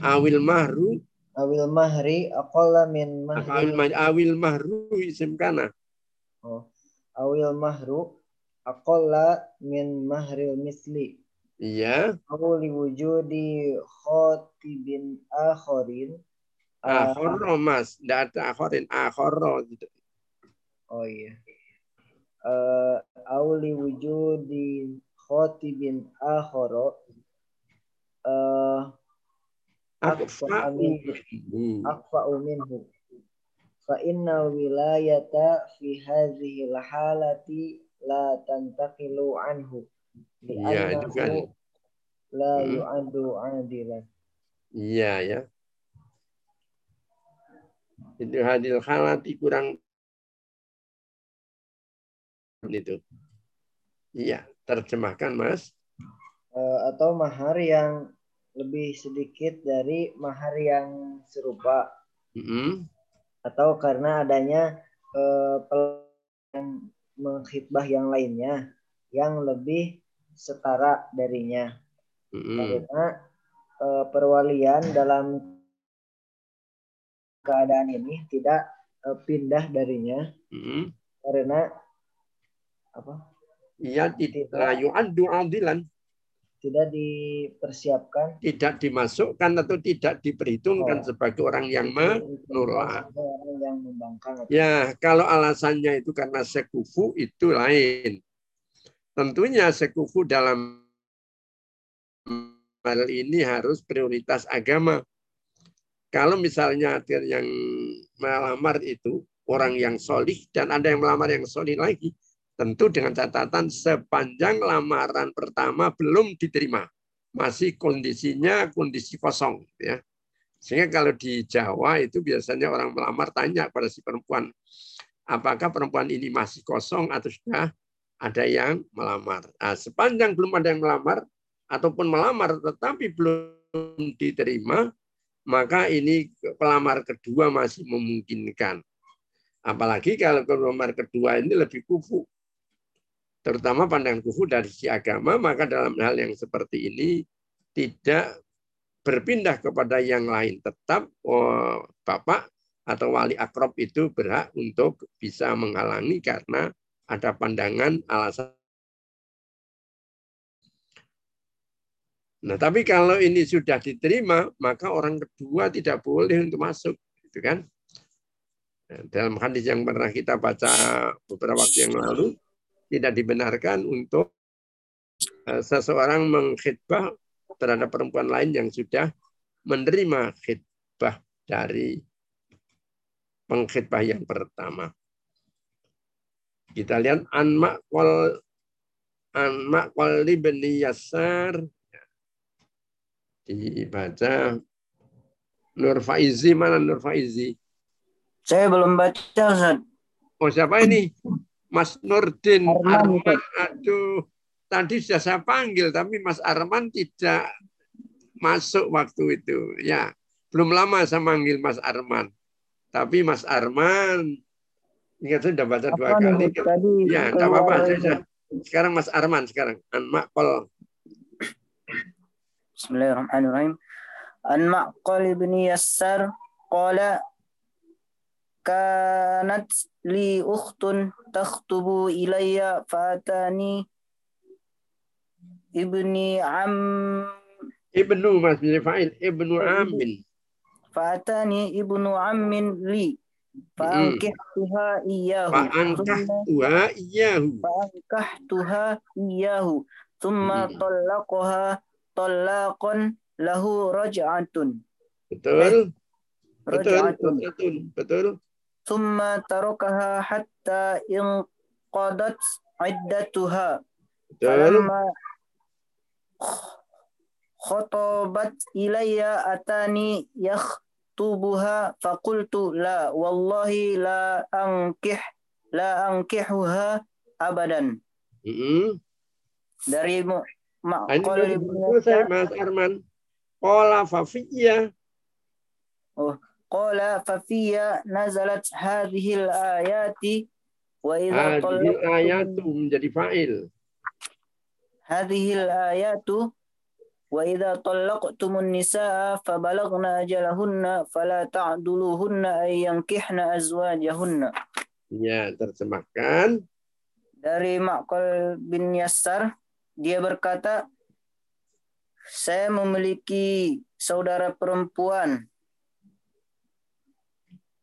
Awil mahru Awil mahri aqalla min mahri. Ma- awil mahru isim kana. Oh. Awil mahru aqalla min mahril misli. Iya. Aw li wujudi khatibin akharin. Ah, akhoro mas. Tidak ada akhorin akhoro oh iya. Eh, aw li wujudi khatibin akhara eh akfa'u minhu akfa'u minhu fa inna wilayata fi hadhihi halati la tantaqilu anhu Iya, itu kan. la Hmm. yu'addu adilan Iya ya. Itu hadil halati kurang itu. Iya, terjemahkan Mas. Eh, atau mahar yang lebih sedikit dari mahar yang serupa Mm-mm. atau karena adanya eh, pel- yang mengkhidbah yang lainnya yang lebih setara darinya Mm-mm. karena eh, perwalian dalam keadaan ini tidak eh, pindah darinya Mm-mm. karena apa Iya, tidak la yu'addu adilan, tidak dipersiapkan tidak dimasukkan atau tidak diperhitungkan Oh. sebagai orang yang menolak. Ada orang yang membangkang Ya, kalau alasannya itu karena sekufu itu lain. Tentunya sekufu dalam hal ini harus prioritas agama. Kalau misalnya yang melamar itu orang yang solih dan ada yang melamar yang solih lagi, tentu dengan catatan sepanjang lamaran pertama belum diterima, masih kondisinya kondisi kosong, ya. Sehingga kalau di Jawa itu biasanya orang melamar tanya pada si perempuan, apakah perempuan ini masih kosong atau sudah ada yang melamar. Nah, sepanjang belum ada yang melamar ataupun melamar tetapi belum diterima, maka ini pelamar kedua masih memungkinkan. Apalagi kalau pelamar kedua ini lebih kufu. Terutama pandangan kufu dari sisi agama, maka dalam hal yang seperti ini tidak berpindah kepada yang lain. Tetap oh, Bapak atau wali akrob itu berhak untuk bisa menghalangi karena ada pandangan alasan. Nah, tapi kalau ini sudah diterima, maka orang kedua tidak boleh untuk masuk, gitu kan? Nah, dalam hadis yang pernah kita baca beberapa waktu yang lalu, tidak dibenarkan untuk eh, seseorang mengkhidbah terhadap perempuan lain yang sudah menerima khidbah dari pengkhidbah yang pertama. Kita lihat anma wal anma wal ibni yasar Dibaca Nur Faizi mana Nur Faizi? Saya belum baca Ustaz. Oh siapa ini? Mas Nurdin Arman, Arman. Aduh, tadi sudah saya panggil tapi Mas Arman tidak masuk waktu itu. Ya, belum lama saya manggil Mas Arman. Tapi Mas Arman, ingat saya sudah baca dua Apa kali. nih, tadi Ya, tidak apa-apa. Sekarang Mas Arman sekarang. Anmak kol. Bismillahirrahmanirrahim. An Ma'qal bin Yassar qala kanat li ukhtun takhtubu ilayya fatani ibni am Ibnu Mas Fa'il. Ibnu Amin. fatani ibnu ammin li faankihtuha iyyahu Fa'ankah tuha iyahu. faankahtuha iyyahu thumma talaqaha talaqan lahu raj'atun Betul. Betul. Betul. Betul thumma tarakaha hatta inqadat iddatuha falamma khotobat ilayya atani yakhtubuha faqultu la wallahi la angkih la angkihuha abadan mm dari Makol nah, Mas Arman. Kola Fafiyah Oh, Qala fafiya nazalat hadhil ayati wa idza qala ayatu menjadi fa'il. Hadhil ayatu wa idza talaqtumun nisaa fabalagna ajalahunna fala ta'duluhunna ay yankihna azwajahunna. Ya, terjemahkan. Dari Ma'qal bin Yassar, dia berkata, saya memiliki saudara perempuan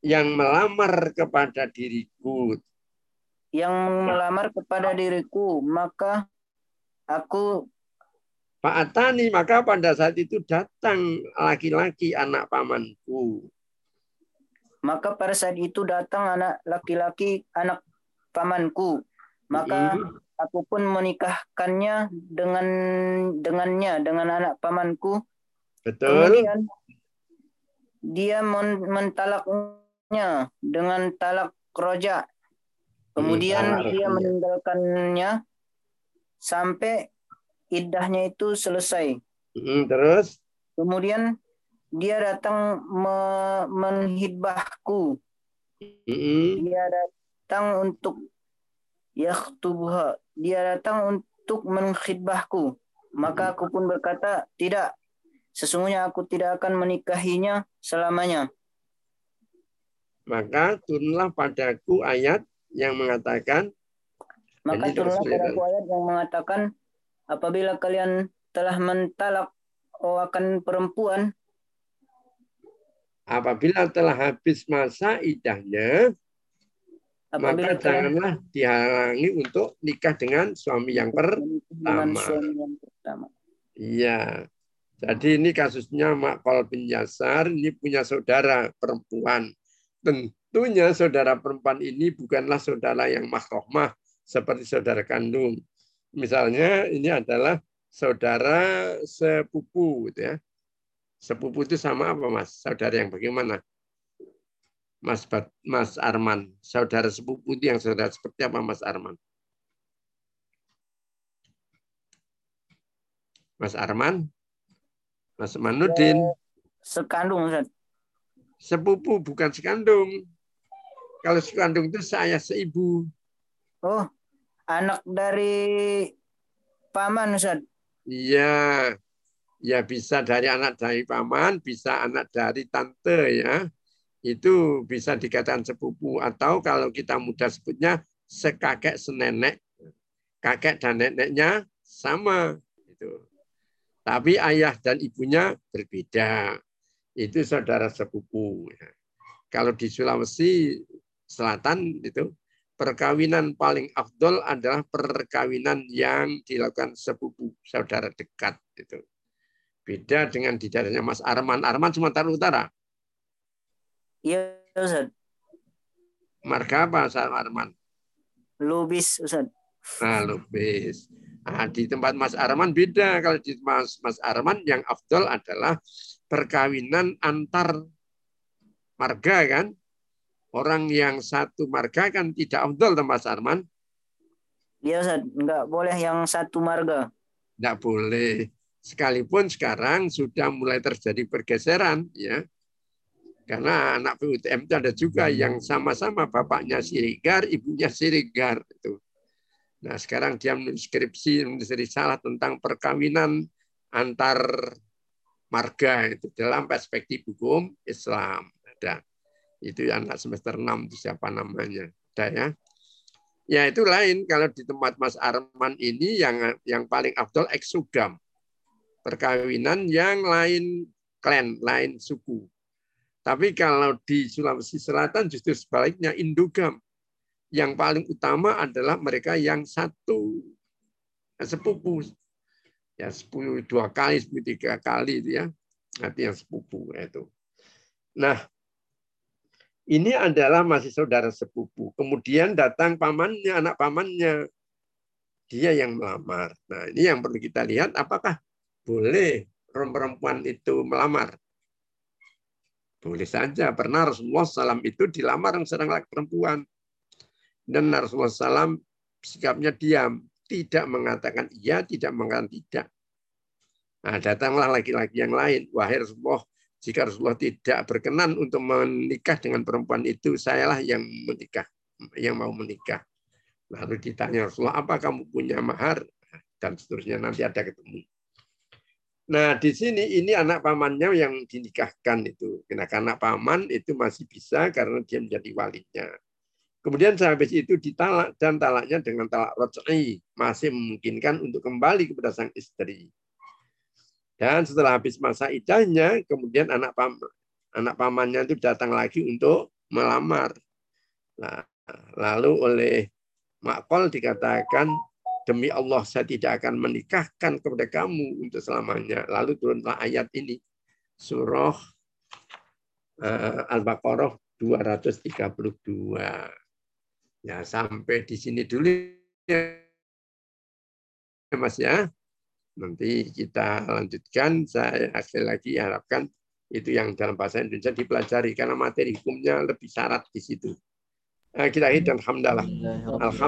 yang melamar kepada diriku. yang melamar kepada diriku maka aku Pak Atani, maka pada saat itu datang laki-laki anak pamanku. maka pada saat itu datang anak laki-laki anak pamanku maka Mm-mm. aku pun menikahkannya dengan dengannya dengan anak pamanku Betul. kemudian dia men- mentalaknya dengan talak roja. Kemudian talak dia meninggalkannya sampai iddahnya itu selesai. Mm, terus, kemudian dia datang me- menghidbahku Mm-mm. dia datang untuk yakhtubuha. Dia datang untuk menghidbahku maka aku pun berkata tidak. Sesungguhnya aku tidak akan menikahinya selamanya maka turunlah padaku ayat yang mengatakan maka turunlah padaku ayat yang mengatakan apabila kalian telah mentalak oh, akan perempuan apabila telah habis masa idahnya, apabila maka janganlah dihalangi untuk nikah dengan suami yang pertama. suami yang pertama Iya. Jadi ini kasusnya Makol bin Yasar, ini punya saudara perempuan. Tentunya saudara perempuan ini bukanlah saudara yang mahrohmah seperti saudara kandung. Misalnya ini adalah saudara sepupu, gitu ya. Sepupu itu sama apa mas? Saudara yang bagaimana? Mas Bat, Mas Arman, saudara sepupu itu yang saudara seperti apa Mas Arman? Mas Arman, Mas Manudin, sekandung Ustaz. Sepupu bukan sekandung. Kalau sekandung itu saya seibu. oh anak dari paman Ustaz Iya, ya bisa dari anak dari paman, bisa anak dari tante ya. Itu bisa dikatakan sepupu atau kalau kita mudah sebutnya sekakek senenek. Kakek dan neneknya sama itu. Tapi ayah dan ibunya berbeda. Itu saudara sepupu. ya. Kalau di Sulawesi Selatan itu perkawinan paling afdol adalah perkawinan yang dilakukan sepupu saudara dekat itu. Beda dengan di daerahnya Mas Arman. Arman Sumatera Utara. iya Ustaz Marga apa Mas Arman? lubis Ustaz Nah, Lubis. Nah, di tempat Mas Arman beda. Kalau di Mas, Mas Arman yang afdol adalah perkawinan antar marga kan. Orang yang satu marga kan tidak afdol Mas Arman. Iya Ustaz, nggak boleh yang satu marga. Tidak boleh. Sekalipun sekarang sudah mulai terjadi pergeseran ya. Karena anak PUTM itu ada juga yang sama-sama bapaknya Sirigar, ibunya Sirigar itu. Nah, sekarang dia menulis skripsi, menulis risalah tentang perkawinan antar marga itu dalam perspektif hukum Islam. Ada. Itu anak semester 6 itu siapa namanya. Ada ya. Ya itu lain kalau di tempat Mas Arman ini yang yang paling afdol eksugam. Perkawinan yang lain klan, lain suku. Tapi kalau di Sulawesi Selatan justru sebaliknya indogam yang paling utama adalah mereka yang satu sepupu ya sepuluh dua kali sepuluh tiga kali itu ya. Nanti yang sepupu itu. Nah ini adalah masih saudara sepupu. Kemudian datang pamannya anak pamannya. Dia yang melamar. Nah ini yang perlu kita lihat apakah boleh perempuan itu melamar? Boleh saja. Pernah Rasulullah SAW itu dilamar seorang laki perempuan. Dan Rasulullah SAW sikapnya diam, tidak mengatakan iya, tidak mengatakan tidak. Nah, datanglah laki-laki yang lain. Wahai Rasulullah, jika Rasulullah tidak berkenan untuk menikah dengan perempuan itu, sayalah yang menikah, yang mau menikah. Lalu ditanya Rasulullah, apa kamu punya mahar? Dan seterusnya nanti ada ketemu. Nah, di sini ini anak pamannya yang dinikahkan itu. Karena anak paman itu masih bisa karena dia menjadi walinya. Kemudian sehabis itu ditalak dan talaknya dengan talak roj'i masih memungkinkan untuk kembali kepada sang istri. Dan setelah habis masa idahnya, kemudian anak pam anak pamannya itu datang lagi untuk melamar. Nah, lalu oleh Makol dikatakan demi Allah saya tidak akan menikahkan kepada kamu untuk selamanya. Lalu turunlah ayat ini surah uh, Al-Baqarah 232. Ya, sampai di sini dulu ya, Mas ya. Nanti kita lanjutkan. Saya sekali lagi harapkan itu yang dalam bahasa Indonesia dipelajari karena materi hukumnya lebih syarat di situ. Kita hidup alhamdulillah. Alhamdulillah.